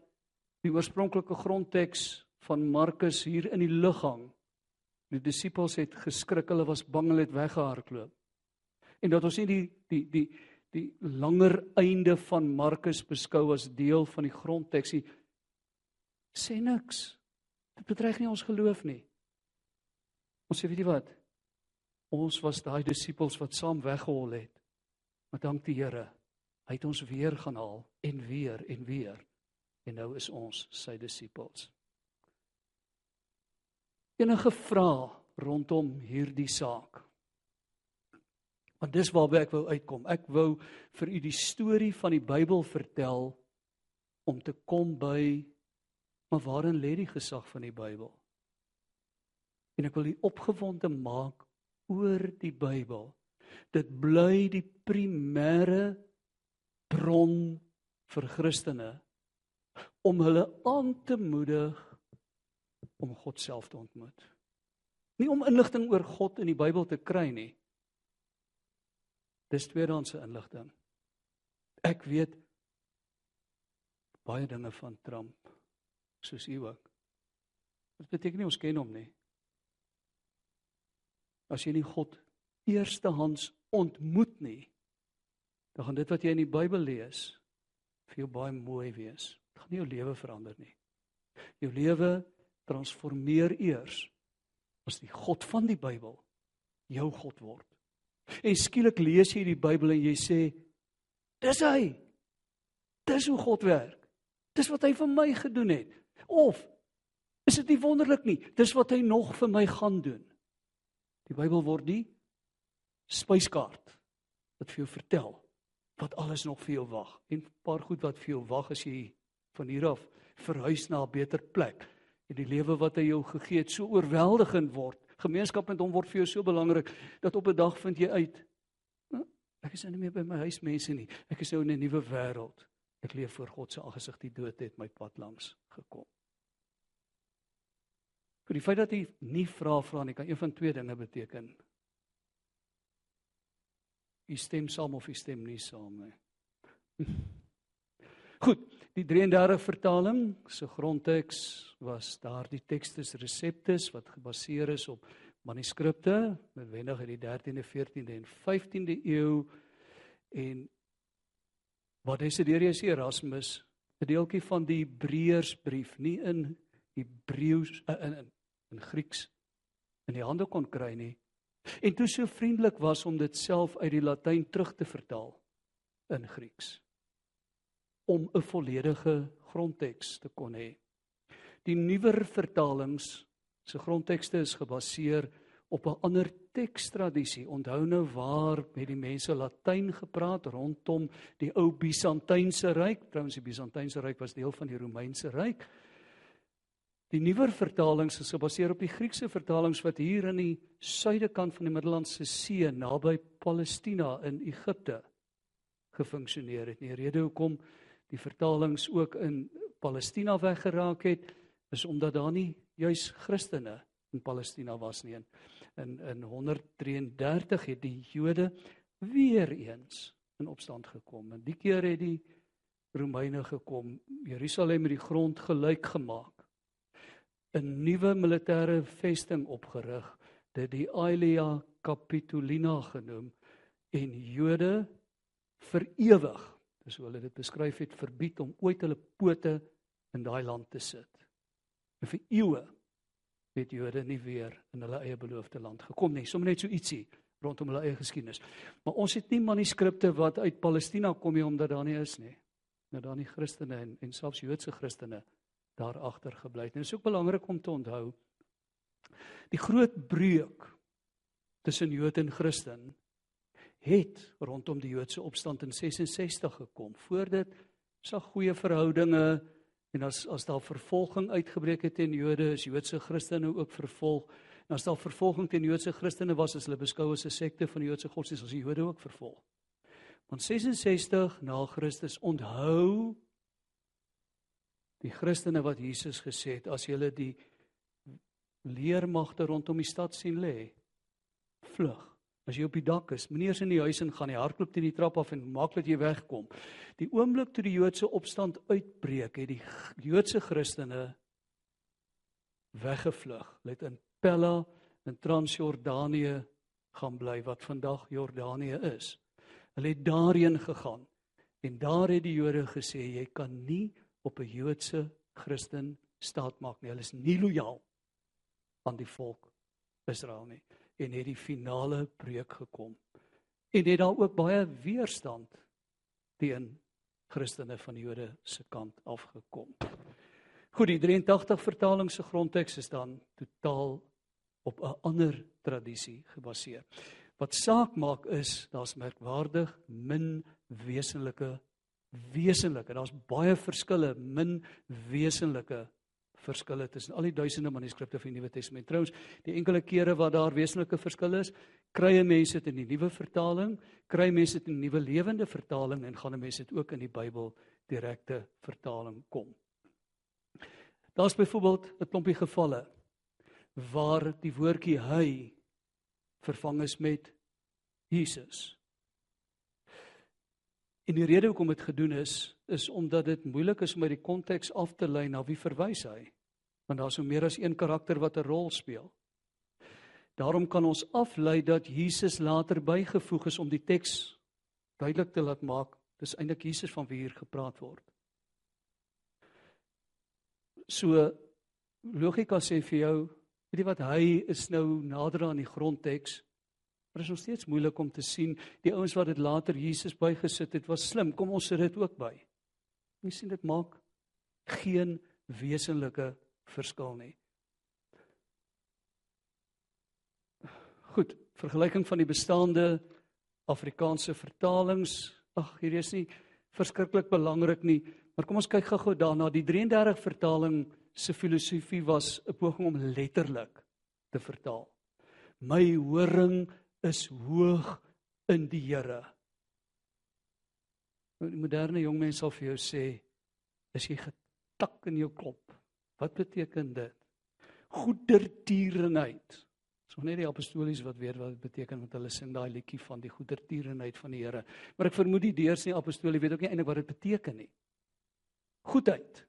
die oorspronklike grondteks van Markus hier in die lug hang. Die disippels het geskrik, hulle was bang, hulle het weggehardloop. En dat ons nie die die die die langer einde van Markus beskou as deel van die grondteks nie sê niks. Dit bedreig nie ons geloof nie. Ons sê weet jy wat? Ons was daai disippels wat saam weggehol het. Maar dank die Here. Hy het ons weer gaan haal en weer en weer. En nou is ons sy disippels. Enige vrae rondom hierdie saak? Want dis waarby ek wou uitkom. Ek wou vir u die storie van die Bybel vertel om te kom by maar waarin lê die gesag van die Bybel? En ek wil u opgewonde maak oor die Bybel. Dit bly die primêre bron vir Christene om hulle aan te moedig om God self te ontmoet. Nie om inligting oor God in die Bybel te kry nie. Dis tweedehandse inligting. Ek weet baie dinge van Trump soos u ook. Dit beteken nie ons ken hom nie. As jy nie God eerstehands ontmoet nie, dan gaan dit wat jy in die Bybel lees vir jou baie mooi wees gaan nie jou lewe verander nie. Jou lewe transformeer eers as die God van die Bybel jou God word. En skielik lees jy die Bybel en jy sê dis hy. Dis hoe God werk. Dis wat hy vir my gedoen het. Of is dit nie wonderlik nie? Dis wat hy nog vir my gaan doen. Die Bybel word die spyskaart wat vir jou vertel wat alles nog vir jou wag en 'n paar goed wat vir jou wag as jy van hier af verhuis na 'n beter plek en die lewe wat hy jou gegee het so oorweldigend word. Gemeenskap met hom word vir jou so belangrik dat op 'n dag vind jy uit nou, ek is nou nie meer by my huismense nie. Ek is nou in 'n nuwe wêreld. Ek leef voor God se aangesig. Die dood het my pad langs gekom. Vir die feit dat hy nie vra vra nie, kan een van twee dinge beteken. U stem saam of u stem nie saam nie. Goed, Die 33 vertaling se grondteks was daardie tekstes reseptes wat gebaseer is op manuskripte, noodwendig uit die 13de, 14de en 15de eeu en wat Desiderius Erasmus 'n deeltjie van die Hebreërsbrief nie in Hebreëus eh, in, in in Grieks in die hande kon kry nie en toe so vriendelik was om dit self uit die Latyn terug te vertaal in Grieks om 'n volledige grondteks te kon hê. Die nuwer vertalings se grondtekste is gebaseer op 'n ander tekstradisie. Onthou nou waar het die mense Latyn gepraat rondom die ou Bisantynse ryk? Trouens die Bisantynse ryk was deel van die Romeinse ryk. Die nuwer vertalings is gebaseer op die Griekse vertalings wat hier in die suidekant van die Middellandse See naby Palestina in Egipte gefunksioneer het. Die rede hoekom die vertalings ook in Palestina weggeraak het is omdat daar nie juis Christene in Palestina was nie. In in 133 het die Jode weer eens in opstand gekom. En die keer het die Romeine gekom, Jerusalem met die grond gelyk gemaak. 'n Nuwe militêre vesting opgerig, dit die Aelia Capitolina genoem en Jode vir ewig dis hoe hulle dit beskryf het, verbied om ooit hulle pote in daai land te sit. En vir eeue het Jode nie weer in hulle eie beloofde land gekom nie. Sommige net so ietsie rondom hulle eie geskiedenis. Maar ons het nie manuskripte wat uit Palestina kom nie omdat daar nie is nie. Nou daar nie Christene en en selfs Joodse Christene daar agter gebly het. En dit is ook belangrik om te onthou die groot breuk tussen Jood en Christen het rondom die Joodse opstand in 66 gekom. Voor dit sag goeie verhoudinge en as as daar vervolging uitgebreek het teen Jode, is Joodse Christene ook vervolg. En as daar vervolging teen Joodse Christene was, is hulle beskou as 'n sekte van die Joodse godsdienst, as die Jode ook vervolg. Want 66 na Christus onthou die Christene wat Jesus gesê het as julle die leermagte rondom die stad sien lê vlug as jy op die dak is moenie eers in die huis ingaan nie hardloop teen die trap af en maak dat jy wegkom. Die oomblik toe die Joodse opstand uitbreek het die Joodse Christene weggevlug. Het in Pella in Transjordanië gaan bly wat vandag Jordanië is. Hulle het daarheen gegaan en daar het die Jode gesê jy kan nie op 'n Joodse Christen staat maak nie. Hulle is nie lojaal aan die volk Israel nie en het die finale breuk gekom. En het daar ook baie weerstand teen Christene van die Jode se kant afgekom. Goed, die 83 vertaling se grondteks is dan totaal op 'n ander tradisie gebaseer. Wat saak maak is daar's merkwaardig min wesenlike wesenlike. Daar's baie verskille, min wesenlike verskille tussen al die duisende manuskripte van die Nuwe Testament. Trouens, die enkele kere waar daar wesenlike verskille is, krye mense dit in die nuwe vertaling, kry mense dit in die nuwe lewende vertaling en gaan mense dit ook in die Bybel direkte vertaling kom. Daar's byvoorbeeld 'n klompie gevalle waar die woordjie hy vervang is met Jesus. En die rede hoekom dit gedoen is, is omdat dit moeilik is om uit die konteks af te lei na wie verwys hy. Want daar's so meer as een karakter wat 'n rol speel. Daarom kan ons aflei dat Jesus later bygevoeg is om die teks duidelik te laat maak dis eintlik Jesus van wie hier gepraat word. So logika sê vir jou, weet jy wat hy is nou nader aan die grondteks Maar is nog steeds moeilik om te sien die ouens wat dit later Jesus bygesit het was slim. Kom ons sit dit ook by. Jy sien dit maak geen wesenlike verskil nie. Goed, vergelyking van die bestaande Afrikaanse vertalings. Ag, hier is nie verskriklik belangrik nie, maar kom ons kyk gou-gou daarna. Die 33 vertaling se filosofie was 'n poging om letterlik te vertaal. My horing is hoog in die Here. Nou, die moderne jong mens sal vir jou sê, is jy getak in jou kop. Wat beteken dit? Goedertierenheid. So net die apostolies wat weet wat dit beteken want hulle sing daai liedjie van die goedertierenheid van die Here. Maar ek vermoed die deurs nie apostolie weet ook nie eintlik wat dit beteken nie. Goedheid.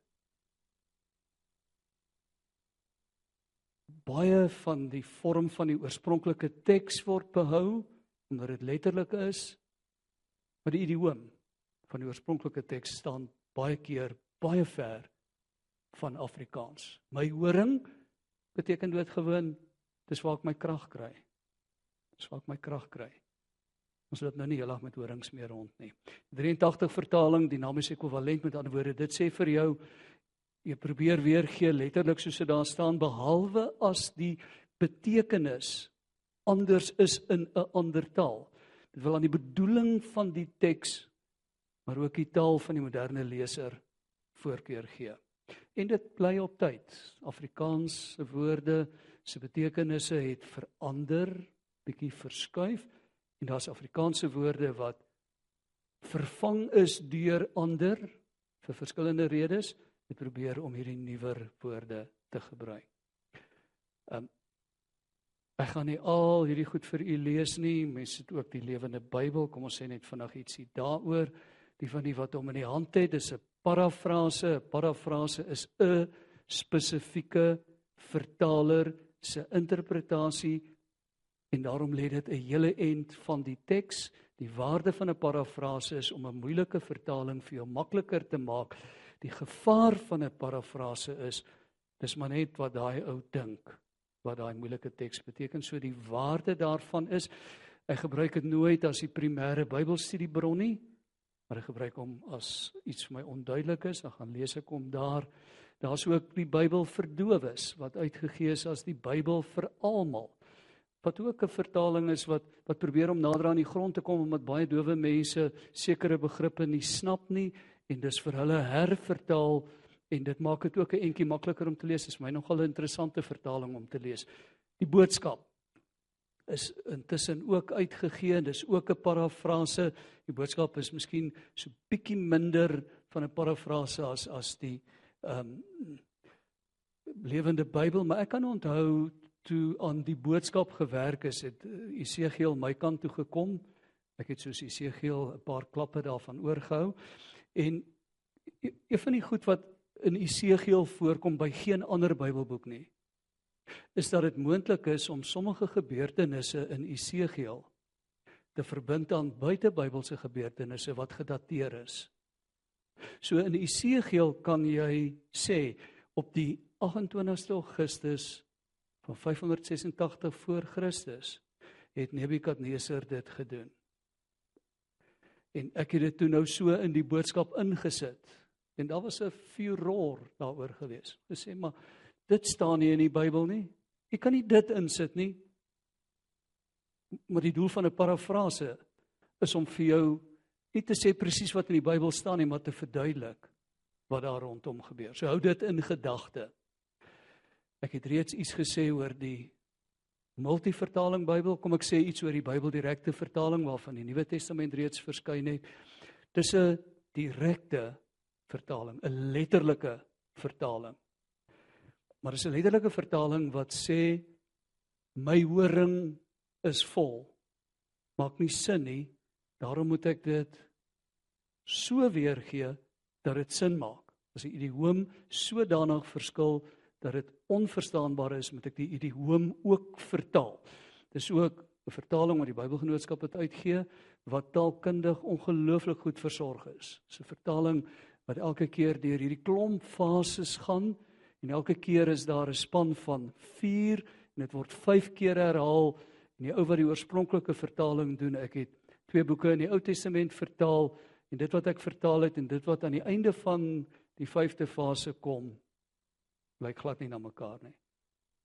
Baie van die vorm van die oorspronklike teks word behou omdat dit letterlik is. Maar die idioom van die oorspronklike teks staan baie keer baie ver van Afrikaans. My horing beteken doodgewoon dis waar ek my krag kry. Dis waar ek my krag kry. Ons loop nou nie heeldag met horings meer rond nie. 83 vertaling, is ekwivalent met ander woorde. Dit sê vir jou Jy probeer weer gee letterlik soos dit daar staan behalwe as die betekenis anders is in 'n ander taal. Dit wil aan die bedoeling van die teks maar ook die taal van die moderne leser voorkeur gee. En dit bly op tyd. Afrikaans se woorde se betekenisse het verander, bietjie verskuif en daar's Afrikaanse woorde wat vervang is deur ander vir verskillende redes het probeer om hierdie nuwer woorde te gebruik. Um ek gaan nie al hierdie goed vir u lees nie. Mense het ook die lewende Bybel. Kom ons sê net vinnig ietsie daaroor. Die van die wat hom in die hand het, dis 'n parafrase. 'n Parafrase is 'n spesifieke vertaler se interpretasie en daarom lê dit 'n hele end van die teks. Die waarde van 'n parafrase is om 'n moeilike vertaling vir jou makliker te maak. Die gevaar van 'n parafrase is dis maar net wat daai ou dink wat daai moeilike teks beteken. So die waarde daarvan is ek gebruik dit nooit as die primêre Bybelstudiebron nie, maar ek gebruik hom as iets vir my onduidelik is, dan gaan lees ek hom daar. Daar's ook die Bybel vir dowes wat uitgegee is as die Bybel vir almal wat ook 'n vertaling is wat wat probeer om nader aan die grond te kom omdat baie dowe mense sekere begrippe nie snap nie en dis vir hulle hervertaal en dit maak dit ook 'n entjie makliker om te lees. Dit is my nogal 'n interessante vertaling om te lees. Die boodskap is intussen ook uitgegee en dis ook 'n parafrase. Die boodskap is miskien so bietjie minder van 'n parafrase as as die ehm um, lewende Bybel, maar ek kan onthou toe aan die boodskap gewerk is, het eh, Esegiel my kant toe gekom. Ek het soos Esegiel 'n paar klappe daarvan oorgehou. En e-, een van die goed wat in Esegiel voorkom by geen ander Bybelboek nie, is dat dit moontlik is om sommige gebeurtenisse in Esegiel te verbind aan buitebybelse gebeurtenisse wat gedateer is. So in Esegiel kan jy sê op die 28ste Augustus van 586 voor Christus het Nebukadneser dit gedoen. En ek het dit toe nou so in die boodskap ingesit. En daar was 'n furor daaroor gewees. Gesê maar dit staan nie in die Bybel nie. Jy kan nie dit insit nie. Maar die doel van 'n parafrase is om vir jou nie te sê presies wat in die Bybel staan nie, maar te verduidelik wat daar rondom gebeur. So hou dit in gedagte. Ek het reeds iets gesê oor die multivertaling Bybel. Kom ek sê iets oor die Bybel direkte vertaling waarvan die Nuwe Testament reeds verskyn het. Dis 'n direkte vertaling, 'n letterlike vertaling. Maar dis 'n letterlike vertaling wat sê my horing is vol. Maak nie sin nie. Daarom moet ek dit so weergee dat dit sin maak. As die idioom sodanig verskil dat dit onverstaanbaar is, moet ek die idioom ook vertaal. Dis ook 'n vertaling wat die Bybelgenootskap het uitgee wat taalkundig ongelooflik goed versorg is. Dis 'n vertaling wat elke keer deur hierdie klomp fases gaan en elke keer is daar 'n span van 4 en dit word 5 keer herhaal en die ou wat die oorspronklike vertaling doen, ek het twee boeke in die Ou Testament vertaal en dit wat ek vertaal het en dit wat aan die einde van die 5de fase kom, lyk glad nie na mekaar nie.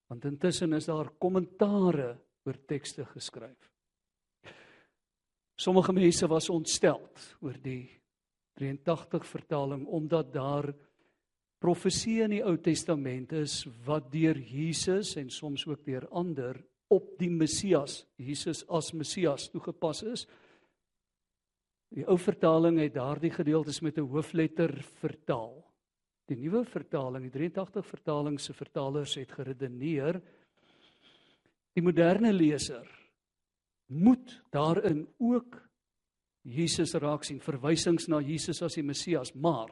Want intussen is daar kommentare oor tekste geskryf. Sommige mense was ontsteld oor die 83 vertaling omdat daar profeseë in die Ou Testament is wat deur Jesus en soms ook deur ander op die Messias, Jesus as Messias toegepas is. Die ou vertaling het daardie gedeeltes met 'n hoofletter vertaal. Die nuwe vertaling, die 83 vertaling se vertalers het geredeneer die moderne leser moet daarin ook Jesus raak sien, verwysings na Jesus as die Messias, maar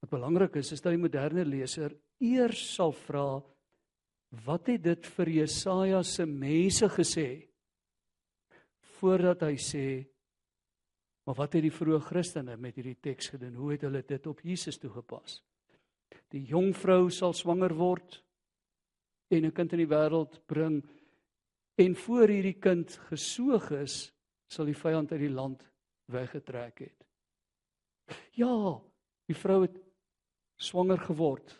wat belangrik is is dat die moderne leser eers sal vra wat het dit vir Jesaja se mense gesê? voordat hy sê Maar wat het die vroeë Christene met hierdie teks gedoen? Hoe het hulle dit op Jesus toegepas? Die jong vrou sal swanger word en 'n kind in die wêreld bring en voor hierdie kind gesoog is, sal die vyand uit die land weggetrek het. Ja, die vrou het swanger geword.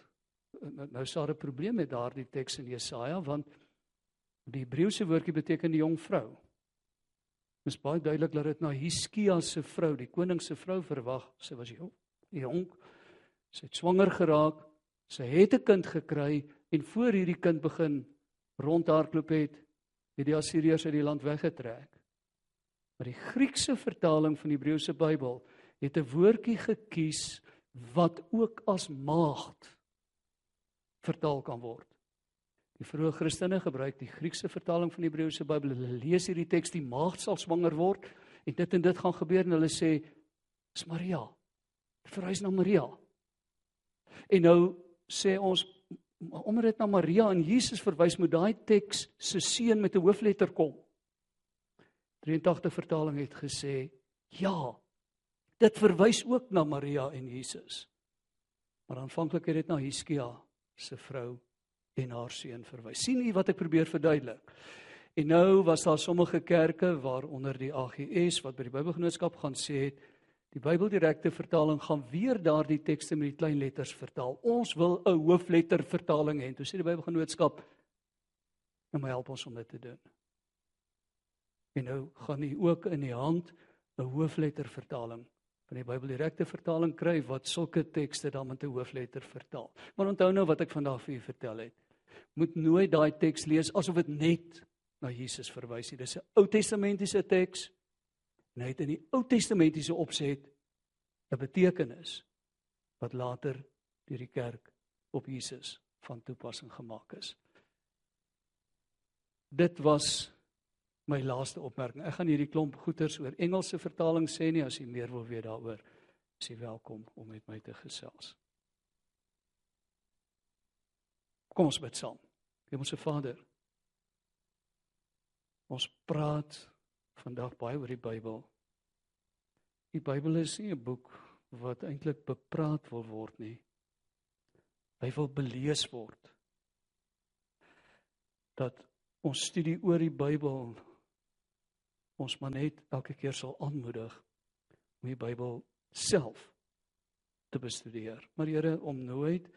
Nou, nou is daar 'n probleem met daardie teks in Jesaja want die Hebreëse woordjie beteken die jong vrou. Dit is baie duidelik dat dit na Hiskia se vrou, die koning se vrou verwag. Sy was jong, jonk. Sy het swanger geraak. Sy het 'n kind gekry en voor hierdie kind begin rondhardloop het, het die Assiriërs uit die land weggetrek. Maar die Griekse vertaling van die Hebreëse Bybel het 'n woordjie gekies wat ook as maagd vertaal kan word. Die vroeë Christene gebruik die Griekse vertaling van die Hebreëse Bybel. Hulle lees hierdie teks die maagd sal swanger word en dit en dit gaan gebeur en hulle sê dis Maria. Verwys na Maria. En nou sê ons omdat dit na Maria en Jesus verwys moet daai teks se seun met 'n hoofletter kom. 83 vertaling het gesê, ja, dit verwys ook na Maria en Jesus. Maar aanvanklik het dit na Hiskia se vrou en haar seun verwys. sien u wat ek probeer verduidelik? En nou was daar sommige kerke waaronder die AGS wat by die Bybelgenootskap gaan sê het die Bybeldirekte vertaling gaan weer daardie tekste met die klein letters vertaal. Ons wil 'n hoofletter vertaling hê. Toe sê die Bybelgenootskap nou my help ons om dit te doen. En nou gaan u ook in die hand 'n hoofletter vertaling van die Bybeldirekte vertaling kry wat sulke tekste dan met 'n hoofletter vertaal. Maar onthou nou wat ek vandag vir u vertel het. Moet nooit daai teks lees asof dit net na Jesus verwys nie. Dis 'n Ou Testamentiese teks. En hy het in die Ou Testamentiese opset 'n betekenis wat later deur die kerk op Jesus van toepassing gemaak is. Dit was my laaste opmerking. Ek gaan hierdie klomp goeters oor Engelse vertaling sê nie as jy meer wil weet daaroor. Is jy welkom om met my te gesels. Kom ons bid saam. Hemelse Vader. Ons praat vandag baie oor die Bybel. Die Bybel is nie 'n boek wat eintlik bepraat wil word nie. Hy wil belees word. Dat ons studie oor die Bybel ons maar net elke keer sal aanmoedig om die Bybel self te bestudeer. Maar Here om nooit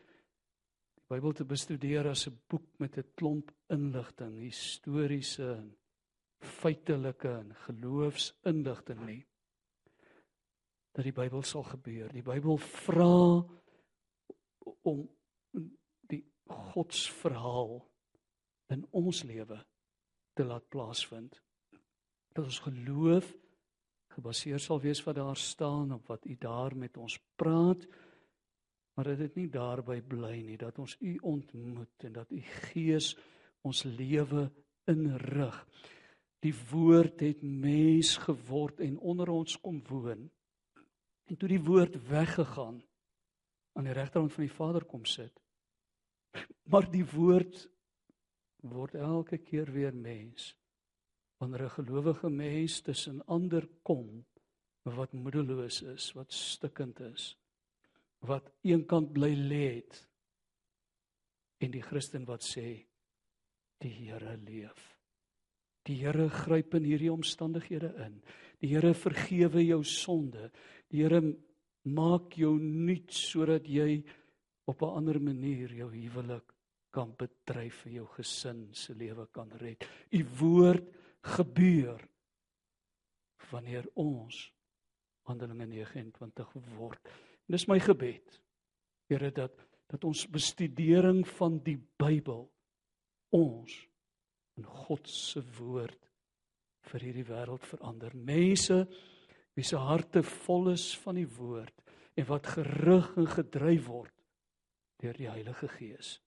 Bybel te bestudeer as 'n boek met 'n klomp inligting, historiese en feitelike en geloofsinligting nie. Dat die Bybel sal gebeur. Die Bybel vra om die godsverhaal in ons lewe te laat plaasvind dat ons geloof gebaseer sal wees wat daar staan op wat u daar met ons praat maar dat dit nie daarby bly nie dat ons u ontmoet en dat u gees ons lewe inrig. Die woord het mens geword en onder ons kom woon. En toe die woord weggegaan aan die regterkant van die Vader kom sit maar die woord word elke keer weer mens. Wanneer 'n gelowige mens tussen ander kom wat moedeloos is, wat stikkend is, wat eenkant bly lê het en die Christen wat sê die Here leef. Die Here gryp in hierdie omstandighede in. Die Here vergewe jou sonde. Die Here maak jou nuut sodat jy op 'n ander manier jou huwelik kan bedryf en jou gesin se lewe kan red. U woord gebeur wanneer ons Handelinge 29 word. En dis my gebed. Here dat dat ons bestudering van die Bybel ons in God se woord vir hierdie wêreld verander. Mense wie se harte vol is van die woord en wat gerig en gedryf word deur die Heilige Gees.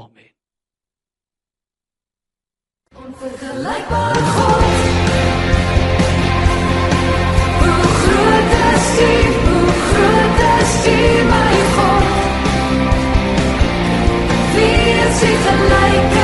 Amen. Onvergelijkbare God. see the light.